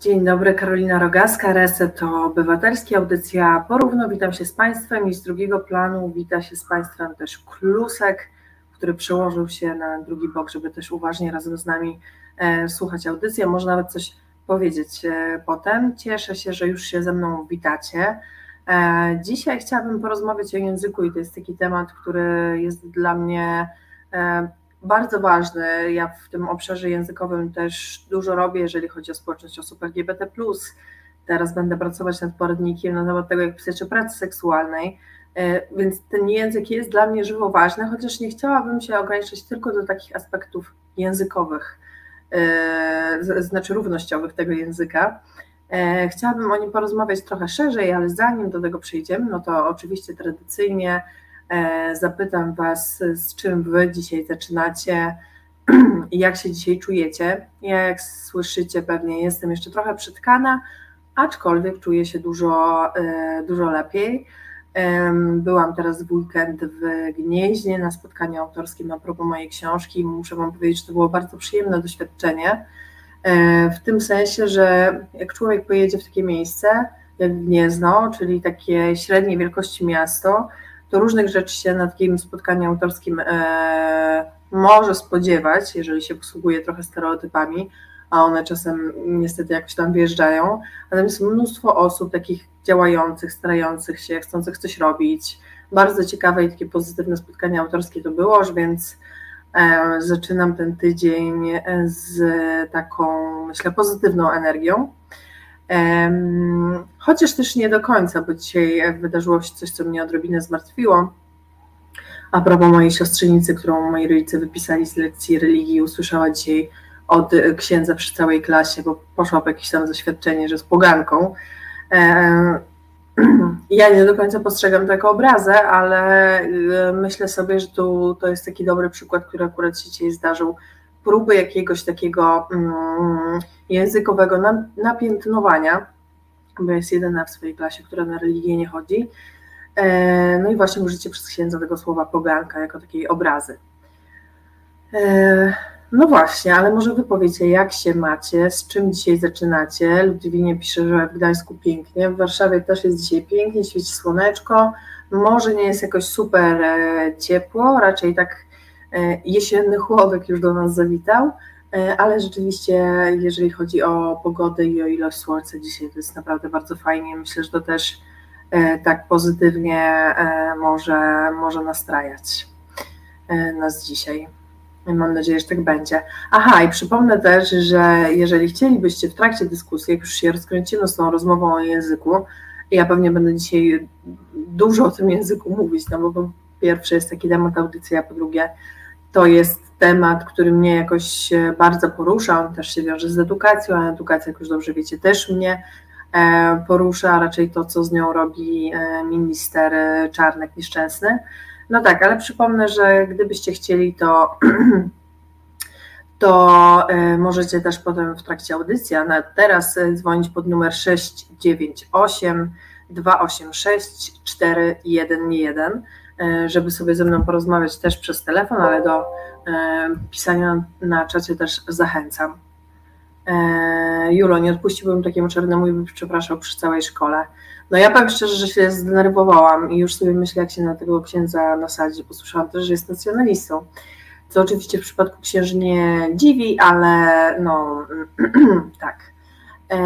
Dzień dobry, Karolina Rogaska, Reset obywatelski, audycja Porówno. Witam się z Państwem i z drugiego planu wita się z Państwem też Klusek, który przełożył się na drugi bok, żeby też uważnie razem z nami e, słuchać audycji, może nawet coś powiedzieć e, potem. Cieszę się, że już się ze mną witacie. E, dzisiaj chciałabym porozmawiać o języku i to jest taki temat, który jest dla mnie e, bardzo ważny. Ja w tym obszarze językowym też dużo robię, jeżeli chodzi o społeczność osób LGBT. Teraz będę pracować nad poradnikiem na temat tego, jak pisać o pracy seksualnej. Więc ten język jest dla mnie żywo ważny, chociaż nie chciałabym się ograniczyć tylko do takich aspektów językowych, znaczy równościowych tego języka. E, chciałabym o nim porozmawiać trochę szerzej, ale zanim do tego przejdziemy, no to oczywiście tradycyjnie e, zapytam Was, z czym Wy dzisiaj zaczynacie i jak się dzisiaj czujecie. Ja, jak słyszycie, pewnie jestem jeszcze trochę przytkana, aczkolwiek czuję się dużo, e, dużo lepiej. Byłam teraz w weekend w Gnieźnie na spotkaniu autorskim a propos mojej książki. Muszę Wam powiedzieć, że to było bardzo przyjemne doświadczenie E, w tym sensie, że jak człowiek pojedzie w takie miejsce, jak Gniezno, czyli takie średniej wielkości miasto, to różnych rzeczy się na takim spotkaniu autorskim e, może spodziewać, jeżeli się posługuje trochę stereotypami, a one czasem niestety jakoś tam wjeżdżają. Natomiast mnóstwo osób takich działających, starających się, chcących coś robić. Bardzo ciekawe i takie pozytywne spotkanie autorskie to było, więc E, zaczynam ten tydzień z taką, myślę, pozytywną energią. Chociaż też nie do końca, bo dzisiaj wydarzyło się coś, co mnie odrobinę zmartwiło. A propos mojej siostrzenicy, którą moi rodzice wypisali z lekcji religii, usłyszała dzisiaj od księdza przy całej klasie, bo poszła po jakieś tam zaświadczenie, że jest poganką. Ja nie do końca postrzegam to jako obrazę, ale y, myślę sobie, że tu to jest taki dobry przykład, który akurat się dzisiaj zdarzył. Próby jakiegoś takiego mm, językowego napiętnowania, bo jest jedyna w swojej klasie, która na religię nie chodzi. E, no i właśnie użycie przez księdza tego słowa poganka jako takiej obrazy. E, no właśnie, ale może wy powiecie, jak się macie, z czym dzisiaj zaczynacie? Ludwinie pisze, że w Gdańsku pięknie, w Warszawie też jest dzisiaj pięknie, świeci słoneczko, może nie jest jakoś super e, ciepło, raczej tak jesienny chłodek już do nas zawitał, e, ale rzeczywiście jeżeli chodzi o pogodę i o ilość słońca dzisiaj, to jest naprawdę bardzo fajnie, myślę, że to też tak pozytywnie może, może nastrajać nas dzisiaj. Mam nadzieję, że tak będzie. Aha, i przypomnę też, że jeżeli chcielibyście w trakcie dyskusji, jak już się rozkręcimy z tą rozmową o języku, ja pewnie będę dzisiaj dużo o tym języku mówić, no bo po pierwsze jest taki temat audycji, a po drugie to jest temat, który mnie jakoś bardzo porusza, on też się wiąże z edukacją, a edukacja, jak już dobrze wiecie, też mnie e, porusza, raczej to, co z nią robi e, minister Czarnek nieszczęsny. No tak, ale przypomnę, że gdybyście chcieli, to, to e, możecie też potem w trakcie audycji, a nawet teraz e, dzwonić pod numer 698 286 411, żeby sobie ze mną porozmawiać też przez telefon, ale do e, pisania na czacie też zachęcam. Julo, nie odpuściłbym takiemu czarnemu i przepraszał przy całej szkole. No ja powiem szczerze, że się zdenerwowałam i już sobie myślę, jak się na tego księdza nasadzi. Posłyszałam też, że jest nacjonalistą, co oczywiście w przypadku księży nie dziwi, ale no tak. E,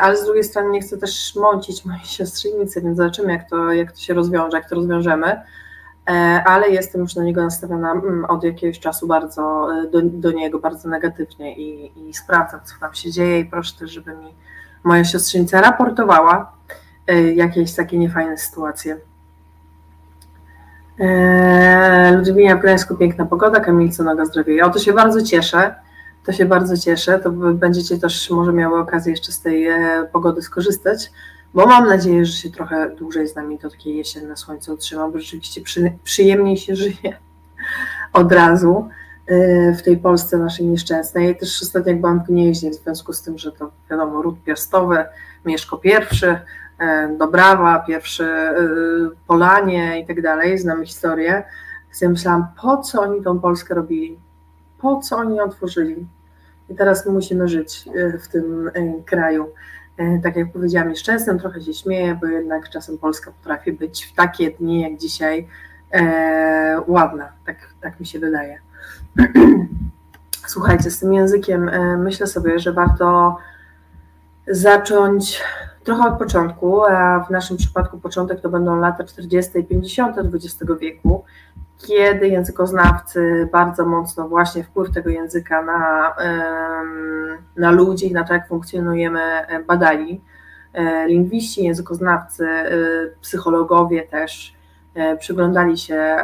ale z drugiej strony nie chcę też mącić mojej siostrzenicy, więc zobaczymy, jak to, jak to się rozwiąże, jak to rozwiążemy. E, ale jestem już na niego nastawiona mm, od jakiegoś czasu bardzo e, do, do niego bardzo negatywnie i, i sprawdzam, co tam się dzieje i proszę też, żeby mi moja siostrzenica raportowała E, jakieś takie niefajne sytuacje. Ludwina w Gdańsku piękna pogoda, Kamilco noga zdrowie. O to się bardzo cieszę, to się bardzo cieszę, to będziecie też może miały okazję jeszcze z tej pogody skorzystać, bo mam nadzieję, że się trochę dłużej z nami to takie jesienne słońce utrzyma, bo rzeczywiście przy, przyjemniej się żyje od razu w tej Polsce naszej nieszczęsnej. Też ostatnio jak byłam w Gnieźnie, w związku z tym, że to wiadomo, ród piastowy, Mieszko pierwszy, E, Dobrawa, pierwszy e, Polanie i tak dalej, znamy historię. Ja myślałam, po co oni tą Polskę robili? Po co oni ją otworzyli? i teraz musimy żyć w tym kraju. Tak jak powiedziałam, nieszczęsnym, trochę się śmieję, bo jednak czasem Polska potrafi być w takie dni jak dzisiaj ładna, tak, tak mi się wydaje. Słuchajcie, z tym językiem myślę sobie, że warto zacząć trochę od początku, a w naszym przypadku początek to będą lata 40. i 50. XX wieku, kiedy językoznawcy bardzo mocno właśnie wpływ tego języka na, na ludzi, na to, jak funkcjonujemy, badali. E, lingwiści, językoznawcy, e, psychologowie też e, przyglądali się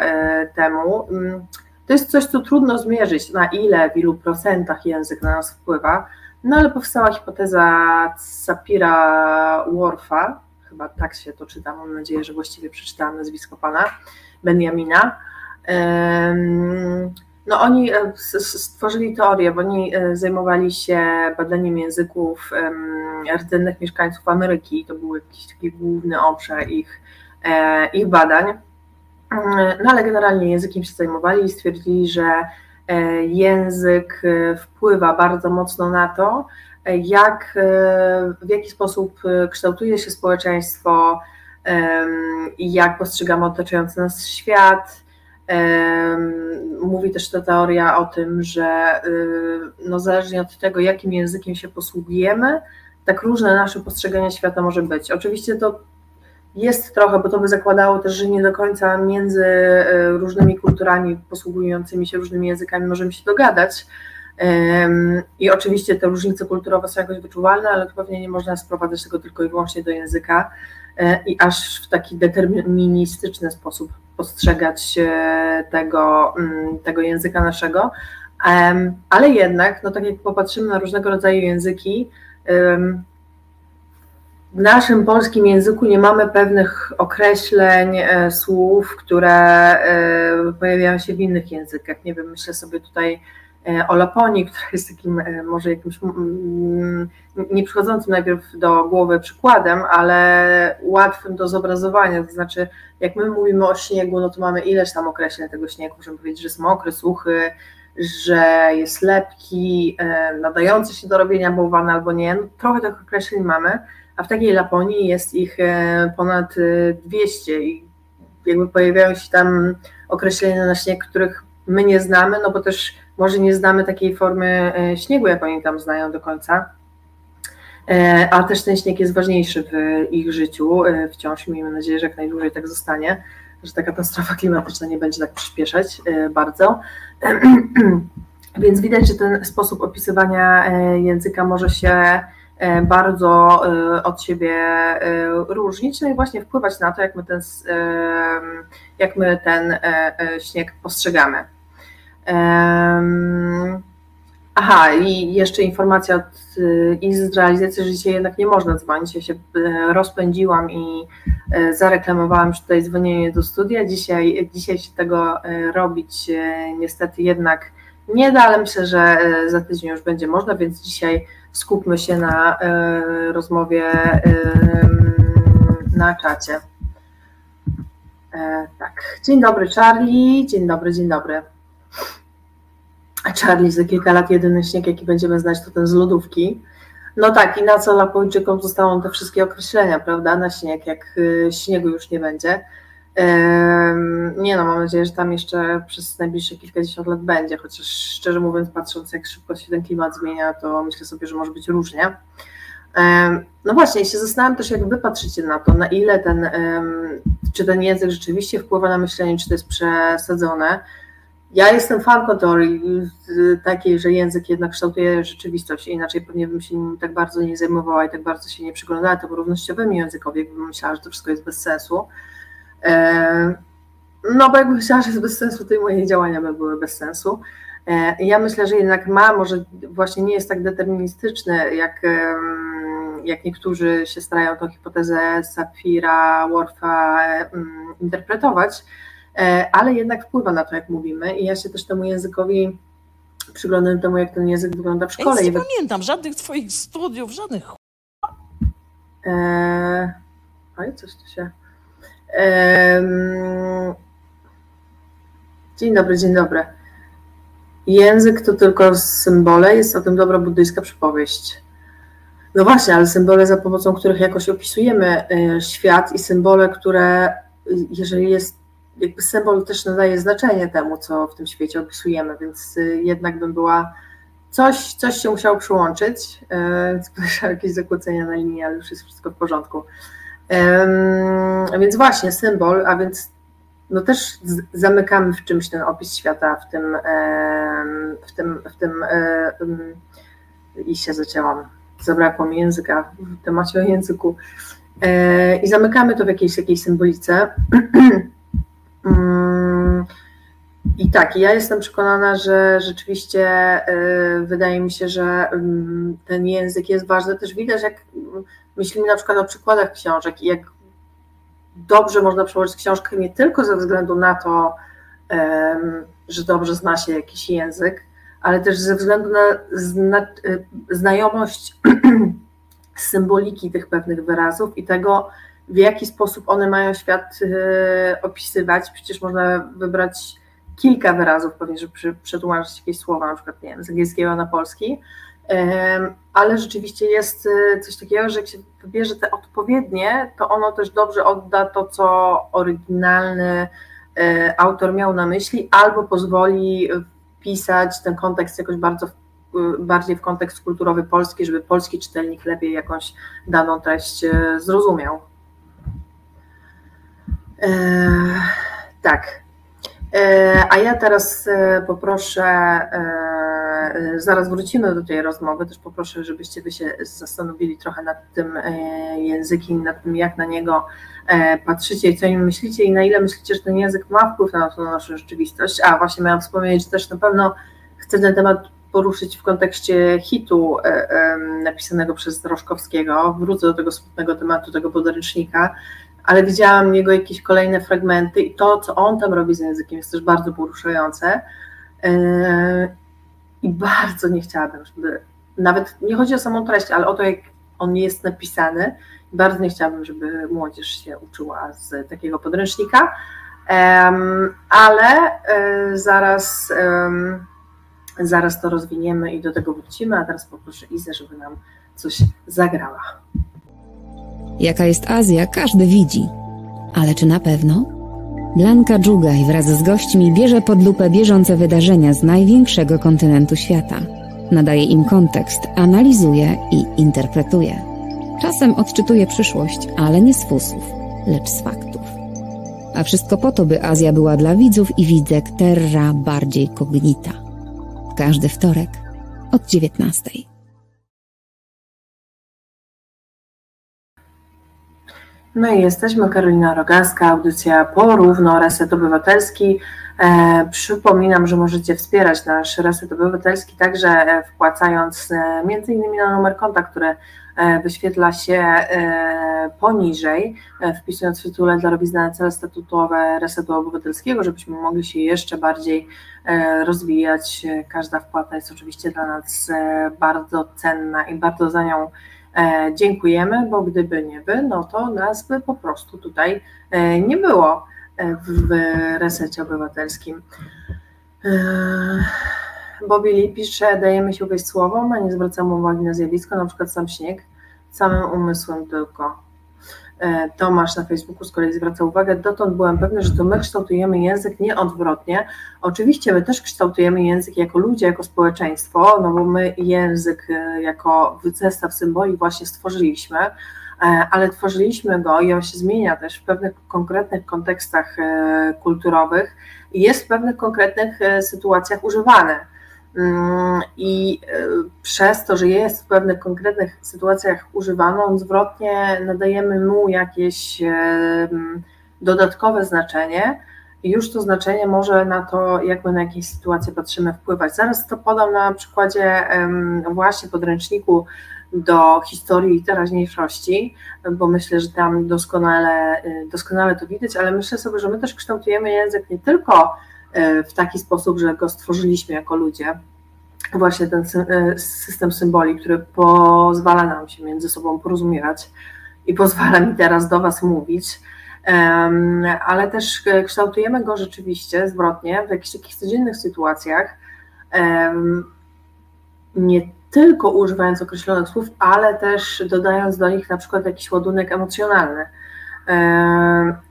temu. Mm, to jest coś, co trudno zmierzyć, na ile, w ilu procentach język na nas wpływa, no ale powstała hipoteza Sapira Worfa, chyba tak się to czyta, mam nadzieję, że właściwie przeczytałam nazwisko pana, Benjamina. No oni e, stworzyli teorię, bo oni e, zajmowali się badaniem języków rdzennych mieszkańców Ameryki, to był jakiś taki główny obszar ich, e, ich badań. No ale generalnie językiem się zajmowali i stwierdzili, że język wpływa bardzo mocno na to, jak, w jaki sposób kształtuje się społeczeństwo jak postrzegamy otaczający nas świat. Mówi też ta teoria o tym, że no zależnie od tego, jakim językiem się posługujemy, tak różne nasze postrzeganie świata może być. Oczywiście to jest trochę, bo to by zakładało też, że nie do końca między e, różnymi kulturami posługującymi się różnymi językami możemy się dogadać. I oczywiście te różnice kulturowe są jakoś wyczuwalne, ale pewnie nie można sprowadzać tego tylko i wyłącznie do języka e, i aż w taki deterministyczny sposób postrzegać tego, mm, tego języka naszego. Ale jednak, no tak jak popatrzymy na różnego rodzaju języki, w naszym polskim języku nie mamy pewnych określeń, e, słów, które e, pojawiają się w innych językach. Nie wiem, myślę sobie tutaj e, o Laponii, która jest takim może jakimś nie przychodzącym najpierw do głowy przykładem, ale łatwym do zobrazowania. To znaczy, jak my mówimy o śniegu, no to mamy ileś tam określeń tego śniegu. Możemy powiedzieć, że jest mokry, suchy, że jest lepki, nadający się do robienia bałwana albo nie. No, trochę tych określeń mamy a w takiej Laponii jest ich e, ponad 200 e, i jakby pojawiają się tam określenia na śnieg, których my nie znamy, no bo też może nie znamy takiej formy e, śniegu, jak oni tam znają do końca, a też ten śnieg jest ważniejszy w ich życiu wciąż, miejmy nadzieję, że jak najdłużej tak zostanie, że ta katastrofa klimatyczna nie będzie tak przyspieszać bardzo. Więc widać, że ten sposób opisywania języka może się E, bardzo e, od siebie e, różnić, no i właśnie wpływać na to, jak my ten, jak my ten śnieg postrzegamy. Aha, i jeszcze informacja od i z realizacji, że dzisiaj jednak nie można dzwonić. Ja się rozpędziłam i zareklamowałam że tutaj dzwonienie do studia. Dzisiaj, dzisiaj się tego robić niestety jednak nie da, ale myślę, że za tydzień już będzie można, więc dzisiaj skupmy się na rozmowie na czacie. E, tak, dzień dobry Charlie, dzień dobry, dzień dobry. Charlie, za kilka lat jedyny śnieg, jaki będziemy znać, to ten z lodówki. No tak, i na co Lapojczykom zostaną te wszystkie określenia, prawda, na śnieg, jak śniegu już nie będzie. Nie no, mam nadzieję, że tam jeszcze przez najbliższe kilkadziesiąt lat będzie, chociaż szczerze mówiąc, patrząc jak szybko się ten klimat zmienia, to myślę sobie, że może być różnie. No właśnie, się zastanawiam też, jak wy patrzycie na to, na ile ten, czy ten język rzeczywiście wpływa na myślenie, czy to jest przesadzone. Ja jestem fanką teorii takiej, że język jednak kształtuje rzeczywistość, inaczej pewnie bym się nim tak bardzo nie zajmowała i tak bardzo się nie przyglądała temu równościowemu językowi, bym myślała, że to wszystko jest bez sensu. E, no bo jakbym myślała, że jest bez sensu, to i moje działania by były bez sensu. E, ja myślę, że jednak ma, może właśnie nie jest tak deterministyczny, jak, jak niektórzy się starają tą hipotezę Sapira, Worfa interpretować, ale jednak wpływa na to, jak mówimy i ja się też temu językowi przyglądam temu, jak ten język wygląda w szkole. Ja nie pamiętam żadnych twoich studiów, żadnych Eee, oj, coś tu się... Dzień dobry, dzień dobry. Język to tylko symbole, jest o tym dobra buddyjska przypowieść. No właśnie, ale symbole, za pomocą których jakoś opisujemy y, świat i symbole, które, jeżeli jest, jakby symbol też nadaje znaczenie temu, co w tym świecie opisujemy, więc y, jednak bym była, coś, coś się musiało przyłączyć, yy, jakieś zakłócenia na linii, ale już jest wszystko w porządku. Więc właśnie, symbol, a więc no też zamykamy w czymś ten opis świata, w tym, w tym, w tym i się zacięłam, zabrakło mi języka w temacie o języku e, i zamykamy to w jakiejś, jakiejś symbolice. Mm, I tak, ja jestem przekonana, że rzeczywiście e, wydaje mi się, że mm, ten język jest ważny. Też widać, jak myślimy na przykład o przykładach książek i jak dobrze można przełożyć książkę nie tylko ze względu na to, że dobrze zna się jakiś język, ale też ze względu na zna, znajomość symboliki tych pewnych wyrazów i tego, w jaki sposób one mają świat e, opisywać. Przecież można wybrać kilka wyrazów, pewnie, żeby przetłumaczyć jakieś słowa, na przykład nie wiem, z angielskiego na polski, ale rzeczywiście jest e, coś takiego, że jak się wybierze te odpowiednie, to ono też dobrze odda to, co oryginalny e, autor miał na myśli, albo pozwoli wpisać ten kontekst jakoś bardzo bardziej w kontekst kulturowy polski, żeby polski czytelnik lepiej jakąś daną treść zrozumiał. Tak. a ja teraz poproszę E, zaraz wrócimy do tej rozmowy, też poproszę, żebyście wy się zastanowili trochę nad tym e, językiem, nad tym, jak na niego e, patrzycie i co im myślicie i na ile myślicie, że ten język ma wpływ na, na naszą rzeczywistość. A właśnie miałam wspomnieć, że też na pewno chcę ten temat poruszyć w kontekście hitu napisanego przez Droszkowskiego. Wrócę do tego smutnego tematu, tego podręcznika, ale widziałam jego jakieś kolejne fragmenty i to, co on tam robi z językiem, jest też bardzo poruszające. I bardzo nie chciałabym, żeby, nawet nie chodzi o samą treść, ale o to, jak on jest napisany. Bardzo nie chciałabym, żeby młodzież się uczyła z takiego podręcznika, ale e, zaraz, zaraz to rozwiniemy i do tego wrócimy, a teraz poproszę Izę, żeby nam coś zagrała. Jaka jest Azja, każdy widzi. Ale czy na pewno? Blanka Dżugaj wraz z gośćmi bierze pod lupę bieżące wydarzenia z największego kontynentu świata. Nadaje im kontekst, analizuje i interpretuje. Czasem odczytuje przyszłość, ale nie z fusów, lecz z faktów. A wszystko po to, by Azja była dla widzów i widzek terra bardziej kognita. Każdy wtorek od 19. No i jesteśmy, Karolina Rogaska, audycja Porówno, Reset Obywatelski. E, przypominam, że możecie wspierać nasz Reset Obywatelski także e, wpłacając e, między innymi na numer konta, który e, wyświetla się e, poniżej, e, wpisując w tytule darowizna na cele statutowe Resetu Obywatelskiego, żebyśmy mogli się jeszcze bardziej rozwijać. Każda wpłata jest oczywiście dla nas bardzo cenna i bardzo za nią dziękujemy, bo gdyby nie wy, no to nas by po prostu tutaj e, nie było e, w resecie obywatelskim. Bobby Lee pisze, dajemy się ugryźć słowom, a nie zwracamy uwagi na zjawisko, na przykład sam śnieg, samym umysłem tylko. E, Tomasz na Facebooku z kolei zwraca uwagę, dotąd byłem pewny, że to my kształtujemy język nie odwrotnie. Oczywiście my też kształtujemy język jako ludzie, jako społeczeństwo, no bo my język e, jako zestaw symboli właśnie stworzyliśmy, e, ale tworzyliśmy go i on się zmienia też w pewnych konkretnych kontekstach kulturowych i jest w pewnych konkretnych sytuacjach używany. Mm, I e, przez to, że jest w pewnych konkretnych sytuacjach używany, on zwrotnie nadajemy mu jakieś dodatkowe znaczenie, i już to znaczenie może na to, jak my na jakieś sytuacje patrzymy, wpływać. Zaraz to podam na przykładzie właśnie podręczniku do historii i teraźniejszości, bo myślę, że tam doskonale, y, doskonale to widać, ale myślę sobie, że my też kształtujemy język nie tylko E, w taki sposób, że go stworzyliśmy jako ludzie. Właśnie ten e, system symboli, który pozwala nam się między sobą porozumiewać i pozwala mi teraz do Was mówić, ale też kształtujemy go rzeczywiście zwrotnie w jakichś takich codziennych sytuacjach, nie tylko używając określonych słów, ale też dodając do nich na przykład jakiś ładunek emocjonalny.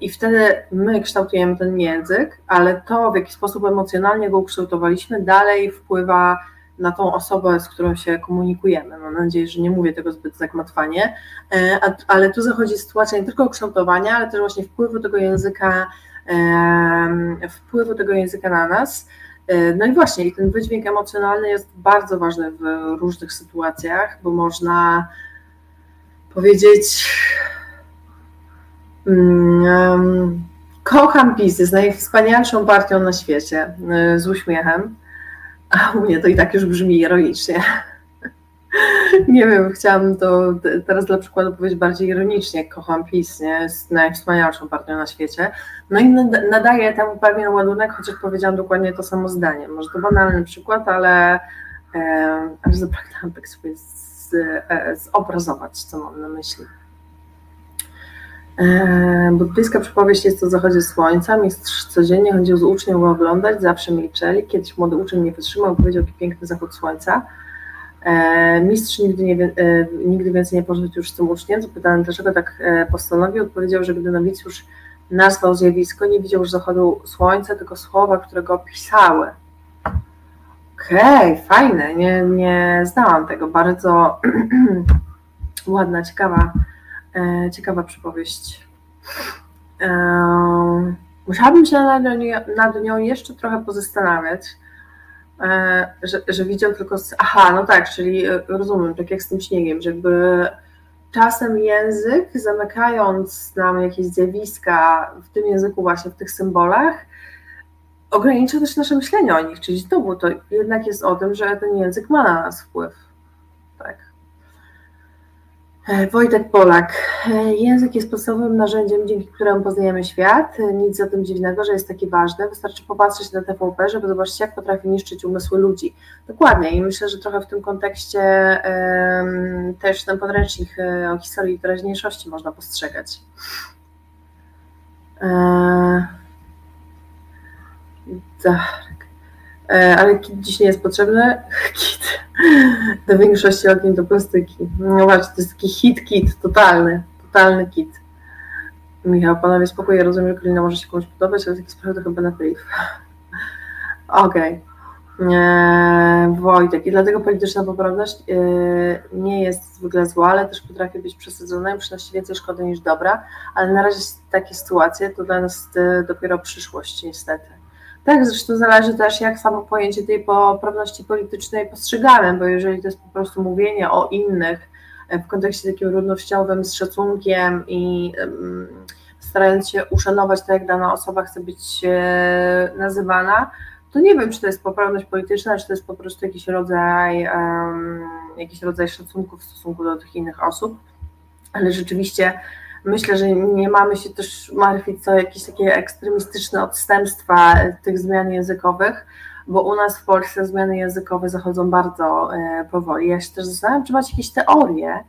I wtedy my kształtujemy ten język, ale to, w jaki sposób emocjonalnie go ukształtowaliśmy, dalej wpływa na tą osobę, z którą się komunikujemy. Mam nadzieję, że nie mówię tego zbyt zagmatwanie, ale tu zachodzi sytuacja nie tylko kształtowania, ale też właśnie wpływu tego języka, wpływu tego języka na nas. No i właśnie, i ten wydźwięk emocjonalny jest bardzo ważny w różnych sytuacjach, bo można powiedzieć, kocham PiS, jest najwspanialszą partią na świecie, e, z uśmiechem, a u mnie to i tak już brzmi ironicznie. Nie wiem, chciałam to teraz dla przykładu powiedzieć bardziej ironicznie. Kocham PiS, nie? jest najwspanialszą partią na świecie. No i nadaję temu pewien ładunek, chociaż powiedziałam dokładnie to samo zdanie. Może to banalny przykład, ale e, zapragnęłam tak sobie z, e, zobrazować, co mam na myśli. E, buddyjska przypowieść jest o zachodzie słońca. Mistrz codziennie chodził z uczniem go oglądać, zawsze milczeli. Kiedyś młody uczeń nie wytrzymał, powiedział, jaki piękny zachód słońca. E, mistrz nigdy, nie, e, nigdy więcej nie poszedł już z tym uczniem. Zapytałem, dlaczego tak postanowił. Odpowiedział, że gdy nowicjusz nazwał zjawisko, nie widział już zachodu słońca, tylko słowa, które go opisały. Okej, okay, fajne, nie, nie znałam tego. Bardzo ładna, ciekawa E, ciekawa przypowieść. E, musiałabym się nad, nad nią jeszcze trochę pozastanawiać, e, że, że widział tylko. Z, aha, no tak, czyli rozumiem, tak jak z tym śniegiem, że czasem język, zamykając nam jakieś zjawiska w tym języku, właśnie w tych symbolach, ogranicza też nasze myślenie o nich. Czyli znowu to jednak jest o tym, że ten język ma na nas wpływ. E, Wojtek Polak. E, język jest podstawowym narzędziem, dzięki któremu poznajemy świat. E, nic za tym dziwnego, że jest taki ważny. Wystarczy popatrzeć na TVP, żeby zobaczyć, jak potrafi niszczyć umysły ludzi. Dokładnie i myślę, że trochę w tym kontekście um, też ten podręcznik o historii teraźniejszości można postrzegać. Tak. E, ale kit dziś nie jest potrzebny. Kit do większości okien to plastyki. No właśnie, to jest taki hit kit, totalny, totalny kit. Michał, panowie spokój, ja rozumiem, że Kalina może się komuś podobać, ale takie sprawy to chyba na priv. Okej. Okay. E, Wojtek, i dlatego polityczna poprawność e, nie jest zwykle zła, ale też potrafi być przesadzona i przynosi więcej szkody niż dobra, ale na razie takie sytuacje to dla nas dopiero przyszłość niestety. Tak, zresztą zależy też, jak samo pojęcie tej poprawności politycznej postrzegamy, bo jeżeli to jest po prostu mówienie o innych e, w kontekście takim równościowym, z szacunkiem i starając się uszanować to, jak dana osoba chce być e, nazywana, to nie wiem, czy to jest poprawność polityczna, czy to jest po prostu jakiś rodzaj, um, jakiś rodzaj szacunku w stosunku do tych innych osób, ale rzeczywiście Myślę, że nie mamy się też martwić o jakieś takie ekstremistyczne odstępstwa tych zmian językowych, bo u nas w Polsce zmiany językowe zachodzą bardzo e, powoli. Ja się też zastanawiam, czy macie jakieś teorie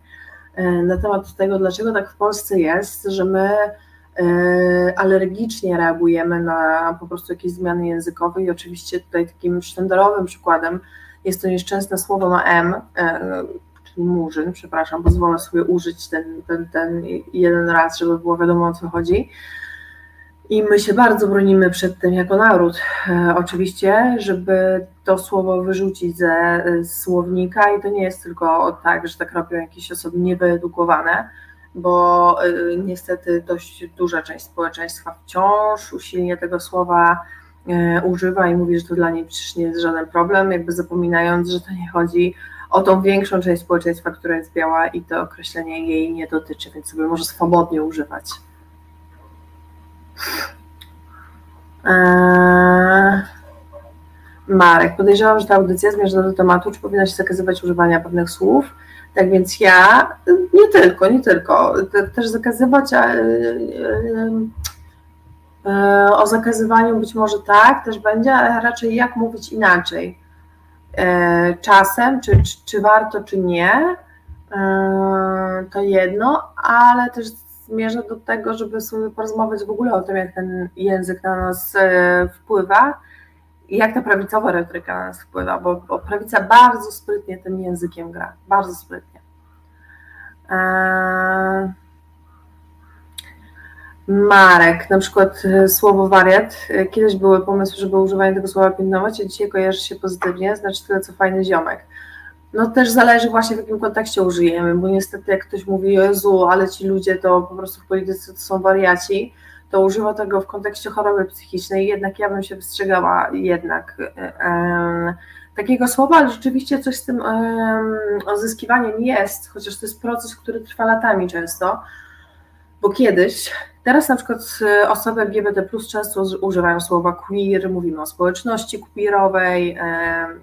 e, na temat tego, dlaczego tak w Polsce jest, że my e, alergicznie reagujemy na po prostu jakieś zmiany językowe i oczywiście tutaj takim sztandarowym przykładem jest to nieszczęsne słowo na M, czyli murzyn, przepraszam, pozwolę sobie użyć ten, ten, ten jeden raz, żeby było wiadomo o co chodzi. I my się bardzo bronimy przed tym jako naród, e, oczywiście, żeby to słowo wyrzucić ze e, słownika i to nie jest tylko tak, że tak robią jakieś osoby niewyedukowane, bo e, niestety dość duża część społeczeństwa wciąż usilnie tego słowa używa i mówi, że to dla niej przecież nie jest żaden problem, jakby zapominając, że to nie chodzi o tą większą część społeczeństwa, która jest biała i to określenie jej nie dotyczy, więc sobie może swobodnie używać. Eee... Marek, podejrzewam, że ta audycja zmierza do tematu, czy powinna się zakazywać używania pewnych słów. Tak więc ja, nie tylko, nie tylko, też zakazywać, a, e, e, o zakazywaniu być może tak, też będzie, ale raczej jak mówić inaczej. E, czasem, czy, czy, czy warto, czy nie, e, to jedno, ale też zmierza do tego, żeby sobie porozmawiać w ogóle o tym, jak ten język na nas e, wpływa i jak ta prawicowa retoryka na nas wpływa, bo, bo prawica bardzo sprytnie tym językiem gra, bardzo sprytnie. Eee... Marek, na przykład e, słowo wariat. E, kiedyś były pomysły, żeby używanie tego słowa pilnować, a dzisiaj kojarzy się pozytywnie, znaczy tyle co fajny ziomek. No też zależy właśnie w jakim kontekście użyjemy, bo niestety jak ktoś mówi Jezu, ale ci ludzie to po prostu w polityce to są wariaci, to używa tego w kontekście choroby psychicznej, jednak ja bym się wystrzegała jednak e, takiego słowa, ale rzeczywiście coś z tym e, odzyskiwaniem jest, chociaż to jest proces, który trwa latami często, bo kiedyś, teraz na przykład e, osoby LGBT często używają słowa queer, mówimy o społeczności queerowej,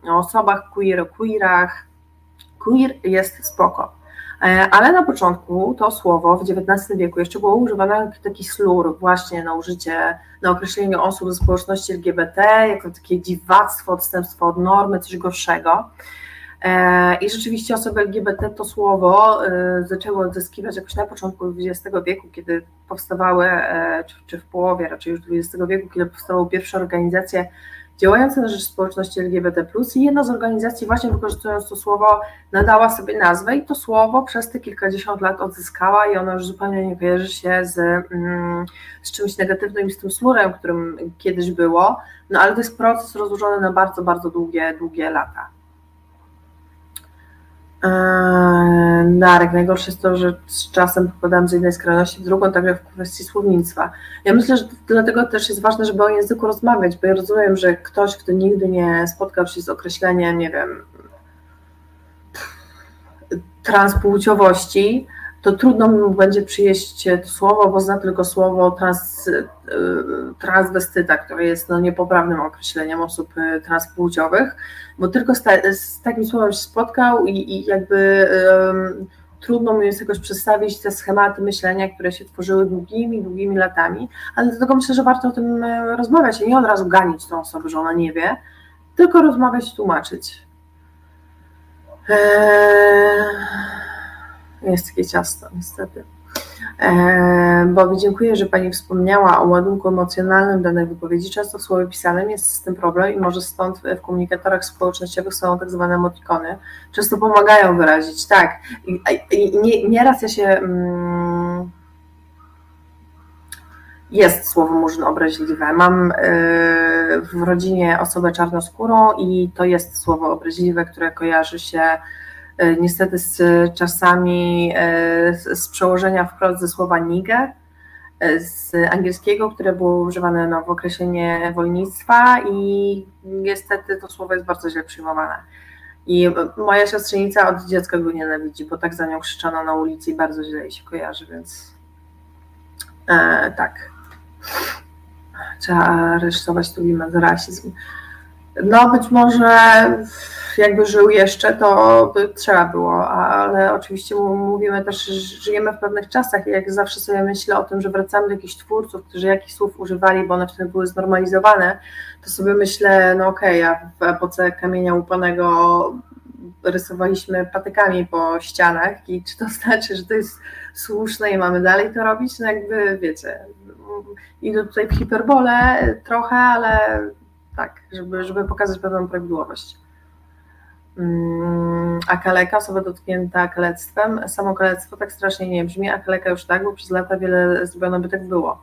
o osobach queer, o queerach. Queer jest spoko. E, ale na początku to słowo w XIX wieku jeszcze było używane jako taki slur właśnie na użycie, na określenie osób ze społeczności LGBT, jako takie dziwactwo, odstępstwo od normy, coś gorszego. E, I rzeczywiście osoby LGBT to słowo e, zaczęły odzyskiwać jakoś na początku XX wieku, kiedy powstawały, czy w połowie raczej już XX wieku, kiedy powstały pierwsze organizacje działające na rzecz społeczności LGBT+, i jedna z organizacji właśnie wykorzystując to słowo nadała sobie nazwę i to słowo przez te kilkadziesiąt lat odzyskała i ono już zupełnie nie kojarzy się z, mm, z czymś negatywnym z tym slurem, którym kiedyś było, no ale to jest proces rozłożony na bardzo, bardzo długie, długie lata. Eee, Darek, najgorsze jest to, że z czasem popadam z jednej skrajności w drugą, także w kwestii słownictwa. Ja myślę, że dlatego też jest ważne, żeby o języku rozmawiać, bo ja rozumiem, że ktoś, kto nigdy nie spotkał się z określeniem, nie wiem, transpłciowości, to trudno mu będzie przyjeść to słowo, bo zna tylko słowo trans, y, transwestyta, które jest no, niepoprawnym określeniem osób y, transpłciowych, bo tylko z, ta, z takim słowem się spotkał i, i jakby um, trudno mu jest jakoś przedstawić te schematy myślenia, które się tworzyły długimi, długimi latami, ale dlatego myślę, że warto o tym rozmawiać i nie od razu ganić tą osobę, że ona nie wie, tylko rozmawiać, tłumaczyć. Eee... Jest takie ciasto, niestety. E, Bobi, dziękuję, że Pani wspomniała o ładunku emocjonalnym danej wypowiedzi. Często w słowie pisanym jest z tym problem i może stąd w komunikatorach społecznościowych są tak zwane emotikony. Często pomagają wyrazić, tak. I, i nie, nieraz ja się... Mm, jest słowo murzyn obraźliwe. Mam e, w rodzinie osobę czarnoskórą i to jest słowo obraźliwe, które kojarzy się niestety z czasami e, z przełożenia wprost ze słowa nigger, e, z angielskiego, które było używane no, w określenie wolnictwa i niestety to słowo jest bardzo źle przyjmowane. I moja siostrzenica od dziecka go nienawidzi, bo tak za nią krzyczano na ulicy i bardzo źle jej się kojarzy, więc e, tak. Trzeba aresztować tu za rasizm. No być może jakby żył jeszcze, to by trzeba było, ale oczywiście mówimy też, że żyjemy w pewnych czasach i jak zawsze sobie myślę o tym, że wracamy do jakichś twórców, którzy jakichś słów używali, bo one wtedy były znormalizowane, to sobie myślę, no okej, okay, a w epoce kamienia łupanego rysowaliśmy patykami po ścianach i czy to znaczy, że to jest słuszne i mamy dalej to robić? No jakby wiecie, idę tutaj w hiperbolę trochę, ale tak, żeby, żeby pokazać pewną prawidłowość. Mm, a kaleka, osoba dotknięta kalectwem, samo kalectwo tak strasznie nie brzmi, a kaleka już tak, bo przez lata wiele zrobiono by tak było.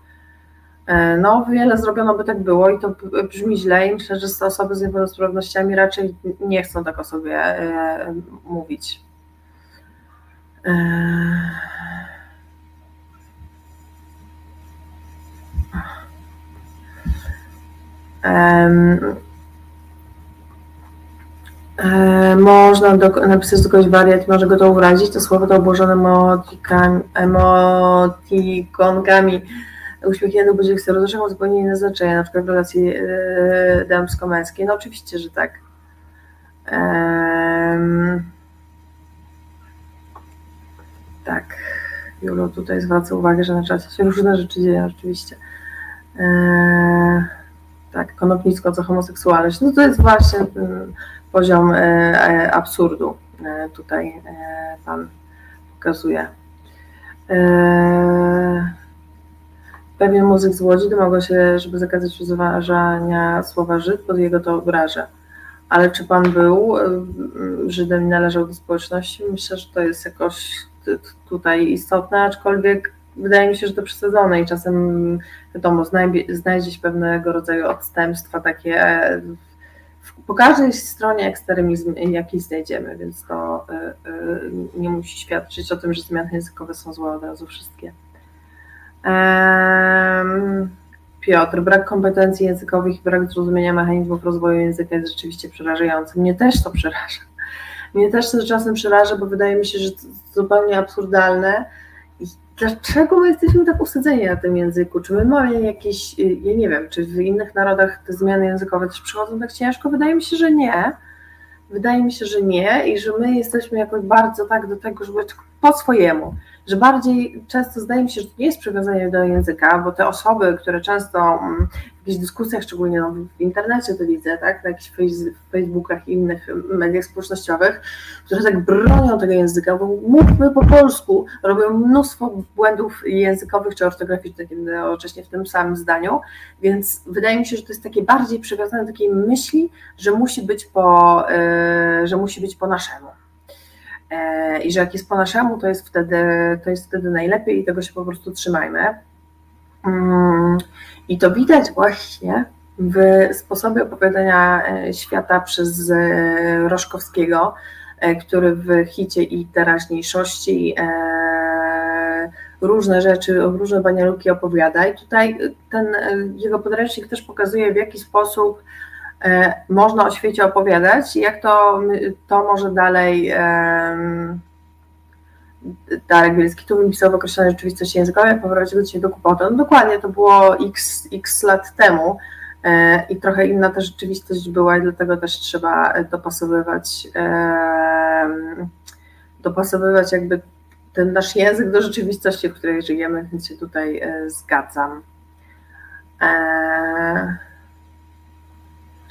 E, no, wiele zrobiono by tak było i to brzmi źle i myślę, że osoby z niepełnosprawnościami raczej nie chcą tak o sobie e, mówić. E, można do, napisać do kogoś wariat, może go to urazić, to słowo to obłożone emotikonkami uśmiechniętych budzik serduszek ma zupełnie inne znaczenie, na przykład w relacji yy, damsko-męskiej. No oczywiście, że tak. Tak. Julo tutaj zwraca uwagę, że na czasie się różne rzeczy dzieją rzeczywiście. Eee, tak, konopnicko co homoseksualność. No to jest właśnie poziom e, e, absurdu e, tutaj Pan pokazuje. pewien muzyk z Łodzi domaga się, żeby zakazać używania słowa Żyd, pod jego to obraża. Ale czy pan był Żydem i należał do społeczności? Myślę, że to jest jakoś tutaj istotne, aczkolwiek wydaje mi się, że to przesadzone i czasem wiadomo, znajdzie się pewnego rodzaju odstępstwa takie po każdej stronie ekstremizm jaki znajdziemy, więc to y, y, nie musi świadczyć o tym, że zmiany językowe są złe od razu wszystkie. Piotr, brak kompetencji językowych i brak zrozumienia mechanizmów rozwoju języka jest rzeczywiście przerażający. Mnie też to przeraża. Mnie też to czasem przeraża, bo wydaje mi się, że to zupełnie absurdalne, dlaczego my jesteśmy tak usadzeni na tym języku? Czy my mamy jakieś, y, ja nie wiem, czy w innych narodach te zmiany językowe też przychodzą tak ciężko? Wydaje mi się, że nie. Wydaje mi się, że nie i że my jesteśmy jakoś bardzo tak do tego, żeby po swojemu że bardziej często zdaje mi się, że to nie jest przywiązanie do języka, bo te osoby, które często mm, w jakichś dyskusjach, szczególnie no, w internecie to widzę, tak, na jakichś Facebookach i innych mediach społecznościowych, które tak bronią tego języka, bo mówmy po polsku, robią mnóstwo błędów językowych czy ortograficznych jednocześnie w tym samym zdaniu, więc wydaje mi się, że to jest takie bardziej przywiązane do takiej myśli, że musi być po, yy, że musi być po naszemu. E, i że jak jest po naszemu, to jest wtedy, to jest wtedy najlepiej i tego się po prostu trzymajmy. Mm, I to widać właśnie w sposobie opowiadania e, świata przez e, Roszkowskiego, który w hicie i teraźniejszości różne rzeczy, różne banialuki opowiada. I tutaj ten jego podręcznik też pokazuje, w jaki sposób E, można o świecie opowiadać, jak to, to może dalej Darek Bielski tu wypisał w określonej rzeczywistości językowej, poprowadził do do kłopotu. No dokładnie, to było x, x lat temu e, i trochę inna ta rzeczywistość była i dlatego też trzeba dopasowywać dopasowywać jakby ten nasz język do rzeczywistości, w której żyjemy, więc się tutaj e, zgadzam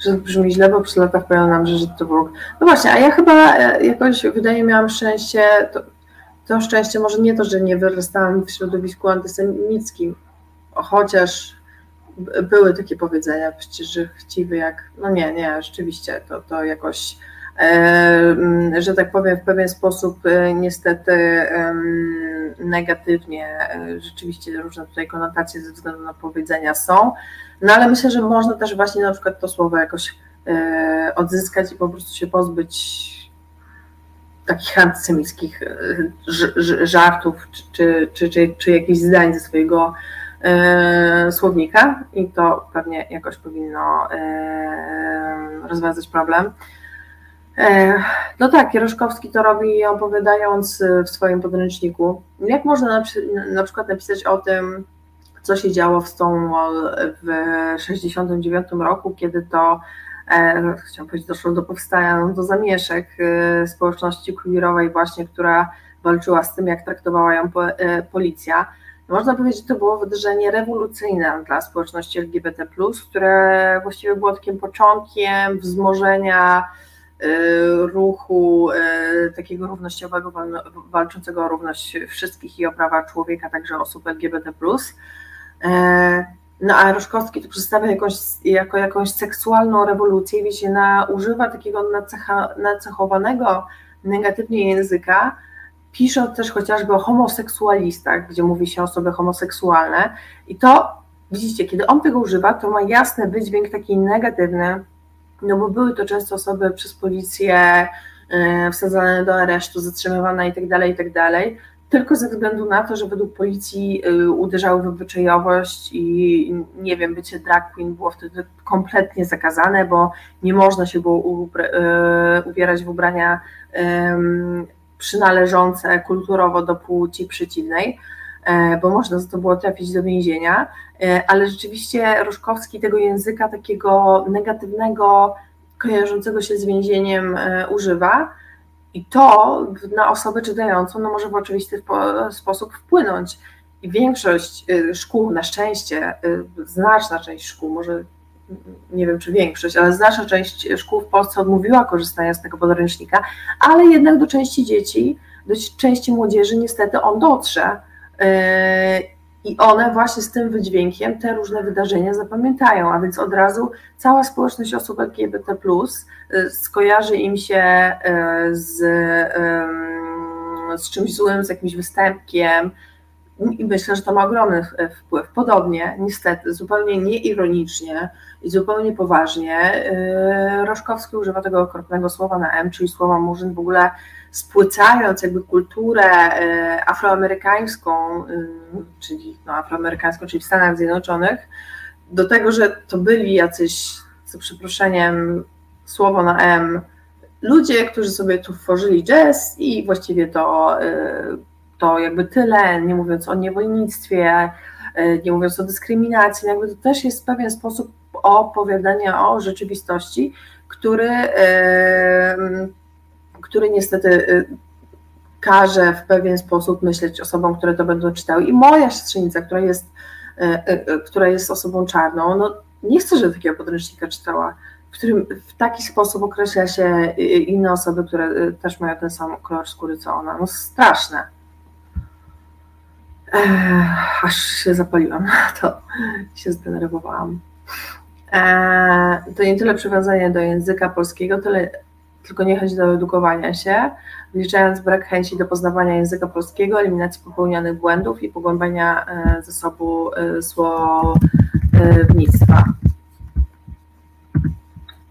że brzmi źle, bo przez lata wpływa nam, że to Bóg. No właśnie, a ja chyba e, jakoś, wydaje miałam szczęście, to, to szczęście może nie to, że nie wyrastałam w środowisku antysemickim, chociaż były takie powiedzenia przecież, że chciwy jak, no nie, nie, rzeczywiście, to, to jakoś, że tak powiem, w pewien sposób e, niestety negatywnie, rzeczywiście różne tutaj konotacje ze względu na powiedzenia są, no ale myślę, że można też właśnie na przykład to słowo jakoś e, odzyskać i po prostu się pozbyć takich antysemickich e, żartów czy, czy, czy, czy jakichś zdań ze swojego e, słownika i to pewnie jakoś powinno rozwiązać problem. No tak, Jaroszkowski to robi opowiadając w swoim podręczniku. Jak można na, na przykład napisać o tym, co się działo w Stonewall w 1969 roku, kiedy to e, no, chciałam powiedzieć, doszło do powstania, no, do zamieszek e, społeczności queerowej właśnie, która walczyła z tym, jak traktowała ją e, policja. Można powiedzieć, że to było wydarzenie rewolucyjne dla społeczności LGBT+, które właściwie było takim początkiem wzmożenia ruchu takiego równościowego, walczącego o równość wszystkich i o prawa człowieka, także osób LGBT+. E, no a Roszkowski to przedstawia jakąś, jako jakąś seksualną rewolucję, wiecie, na, używa takiego nacecha, nacechowanego negatywnie języka, pisze też chociażby o homoseksualistach, gdzie mówi się osoby homoseksualne. I to, widzicie, kiedy on tego używa, to ma jasny wydźwięk taki negatywny, no bo były to często osoby przez policję e, wsadzane do aresztu, zatrzymywane i tak dalej, i tak tylko ze względu na to, że według policji y, uderzały w obyczajowość i nie wiem, bycie drag queen było wtedy kompletnie zakazane, bo nie można się było y, ubierać w ubrania przynależące kulturowo do płci przeciwnej, e, bo można za to było trafić do więzienia, e, ale rzeczywiście Roszkowski tego języka takiego negatywnego, kojarzącego się z więzieniem e, używa, i to na osobę czytającą no, może w oczywisty sposób wpłynąć. I większość szkół, na szczęście, znaczna część szkół, może nie wiem czy większość, ale znaczna część szkół w Polsce odmówiła korzystania z tego podręcznika, ale jednak do części dzieci, do części młodzieży niestety on dotrze. Y, i one właśnie z tym wydźwiękiem te różne wydarzenia zapamiętają, a więc od razu cała społeczność osób LGBT skojarzy im się z, z czymś złym, z jakimś występkiem, i myślę, że to ma ogromny wpływ. Podobnie, niestety, zupełnie nieironicznie i zupełnie poważnie, Roszkowski używa tego okropnego słowa na M, czyli słowa murzyn, w ogóle spłycając jakby kulturę yy, afroamerykańską, yy, czyli no, afroamerykańską, czyli w Stanach Zjednoczonych, do tego, że to byli jacyś, za przeproszeniem, słowo na M, ludzie, którzy sobie tu tworzyli jazz i właściwie to to jakby tyle, nie mówiąc o niewolnictwie, e, nie mówiąc o dyskryminacji, jakby to też jest pewien sposób opowiadania o rzeczywistości, który, e, który niestety e, każe w pewien sposób myśleć osobom, które to będą czytały. I moja siostrzenica, która jest, która jest osobą czarną, no nie chcę, żeby takiego podręcznika czytała, w którym w taki sposób określa się inne osoby, które też mają ten sam kolor skóry co ona. No straszne aż się zapaliłam, to się zdenerwowałam. to nie tyle przywiązanie do języka polskiego, tyle tylko niechęć do edukowania się, wliczając brak chęci do poznawania języka polskiego, eliminacji popełnionych błędów i pogłębiania e, zasobu e, słownictwa.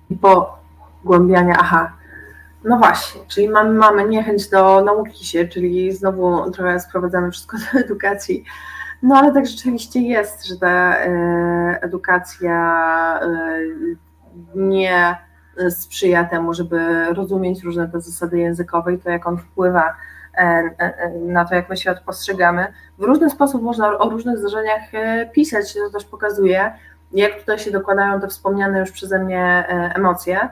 I pogłębiania, aha, no właśnie, czyli mamy, mamy niechęć do nauki się, czyli znowu trochę sprowadzamy wszystko do edukacji. No ale tak rzeczywiście jest, że ta e, edukacja nie sprzyja temu, żeby rozumieć różne te zasady językowe i to, jak on wpływa e, na to, jak my świat postrzegamy. W różny sposób można o różnych zdarzeniach pisać, to też pokazuje, jak tutaj się dokładają te wspomniane już przeze mnie emocje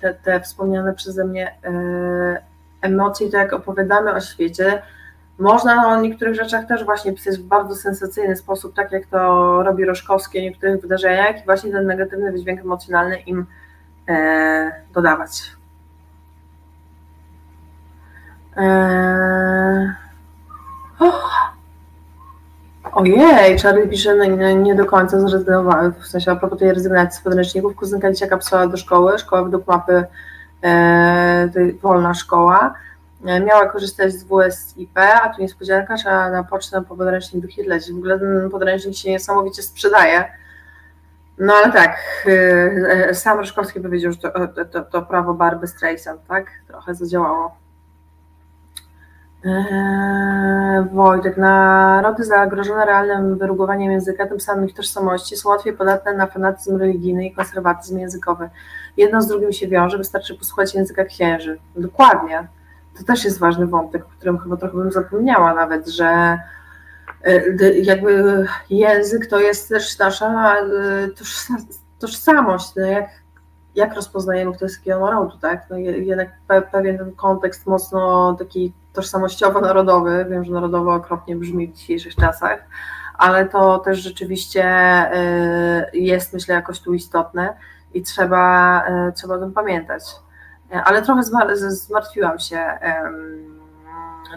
te, te wspomniane przeze mnie e, emocje, to jak opowiadamy o świecie, można o niektórych rzeczach też właśnie pisać w bardzo sensacyjny sposób, tak jak to robi Roszkowski o niektórych wydarzeniach i właśnie ten negatywny wydźwięk emocjonalny im e, dodawać. E, oh, Ojej, Charlie pisze, no nie, nie do końca zrezygnowałem, w sensie a propos tej rezygnacji z podręczników, kuzynka dzieciaka psała do szkoły, szkoła według mapy, e, wolna szkoła, miała korzystać z WSIP, a tu niespodzianka, trzeba na pocztę po podręcznik do Hitlerci. W ogóle ten podręcznik się niesamowicie sprzedaje. No ale tak, e, e sam Ryszkowski powiedział, że to, to, to prawo Barby Streisand, tak? Trochę zadziałało. Eee, Wojtek, narody zagrożone realnym wyrugowaniem języka, tym samym ich tożsamości, są łatwiej podatne na fanatyzm religijny i konserwatyzm językowy. Jedno z drugim się wiąże, wystarczy posłuchać języka księży. Dokładnie. To też jest ważny wątek, o którym chyba trochę bym zapomniała nawet, że e, jakby język to jest też nasza e, tożsamość. No jak, jak rozpoznajemy, kto jest jakiego narodu, tak? No jednak pewien ten kontekst mocno taki tożsamościowo-narodowy, wiem, że narodowo okropnie brzmi w dzisiejszych czasach, ale to też rzeczywiście y, jest, myślę, jakoś tu istotne i trzeba, trzeba o tym pamiętać. Ale trochę zmartwiłam się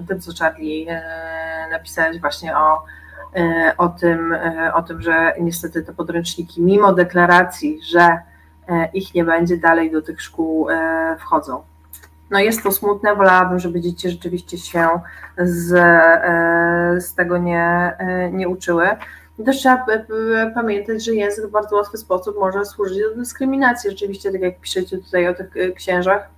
tym, co Charlie y, napisałeś właśnie o, o, tym, o tym, że niestety te podręczniki, mimo deklaracji, że ich nie będzie, dalej do tych szkół wchodzą no jest to smutne, wolałabym, żeby dzieci rzeczywiście się z, e, z tego nie, e, nie uczyły. Też trzeba pamiętać, że język w bardzo łatwy sposób może służyć do dyskryminacji. Rzeczywiście, tak jak piszecie tutaj o tych e, księżach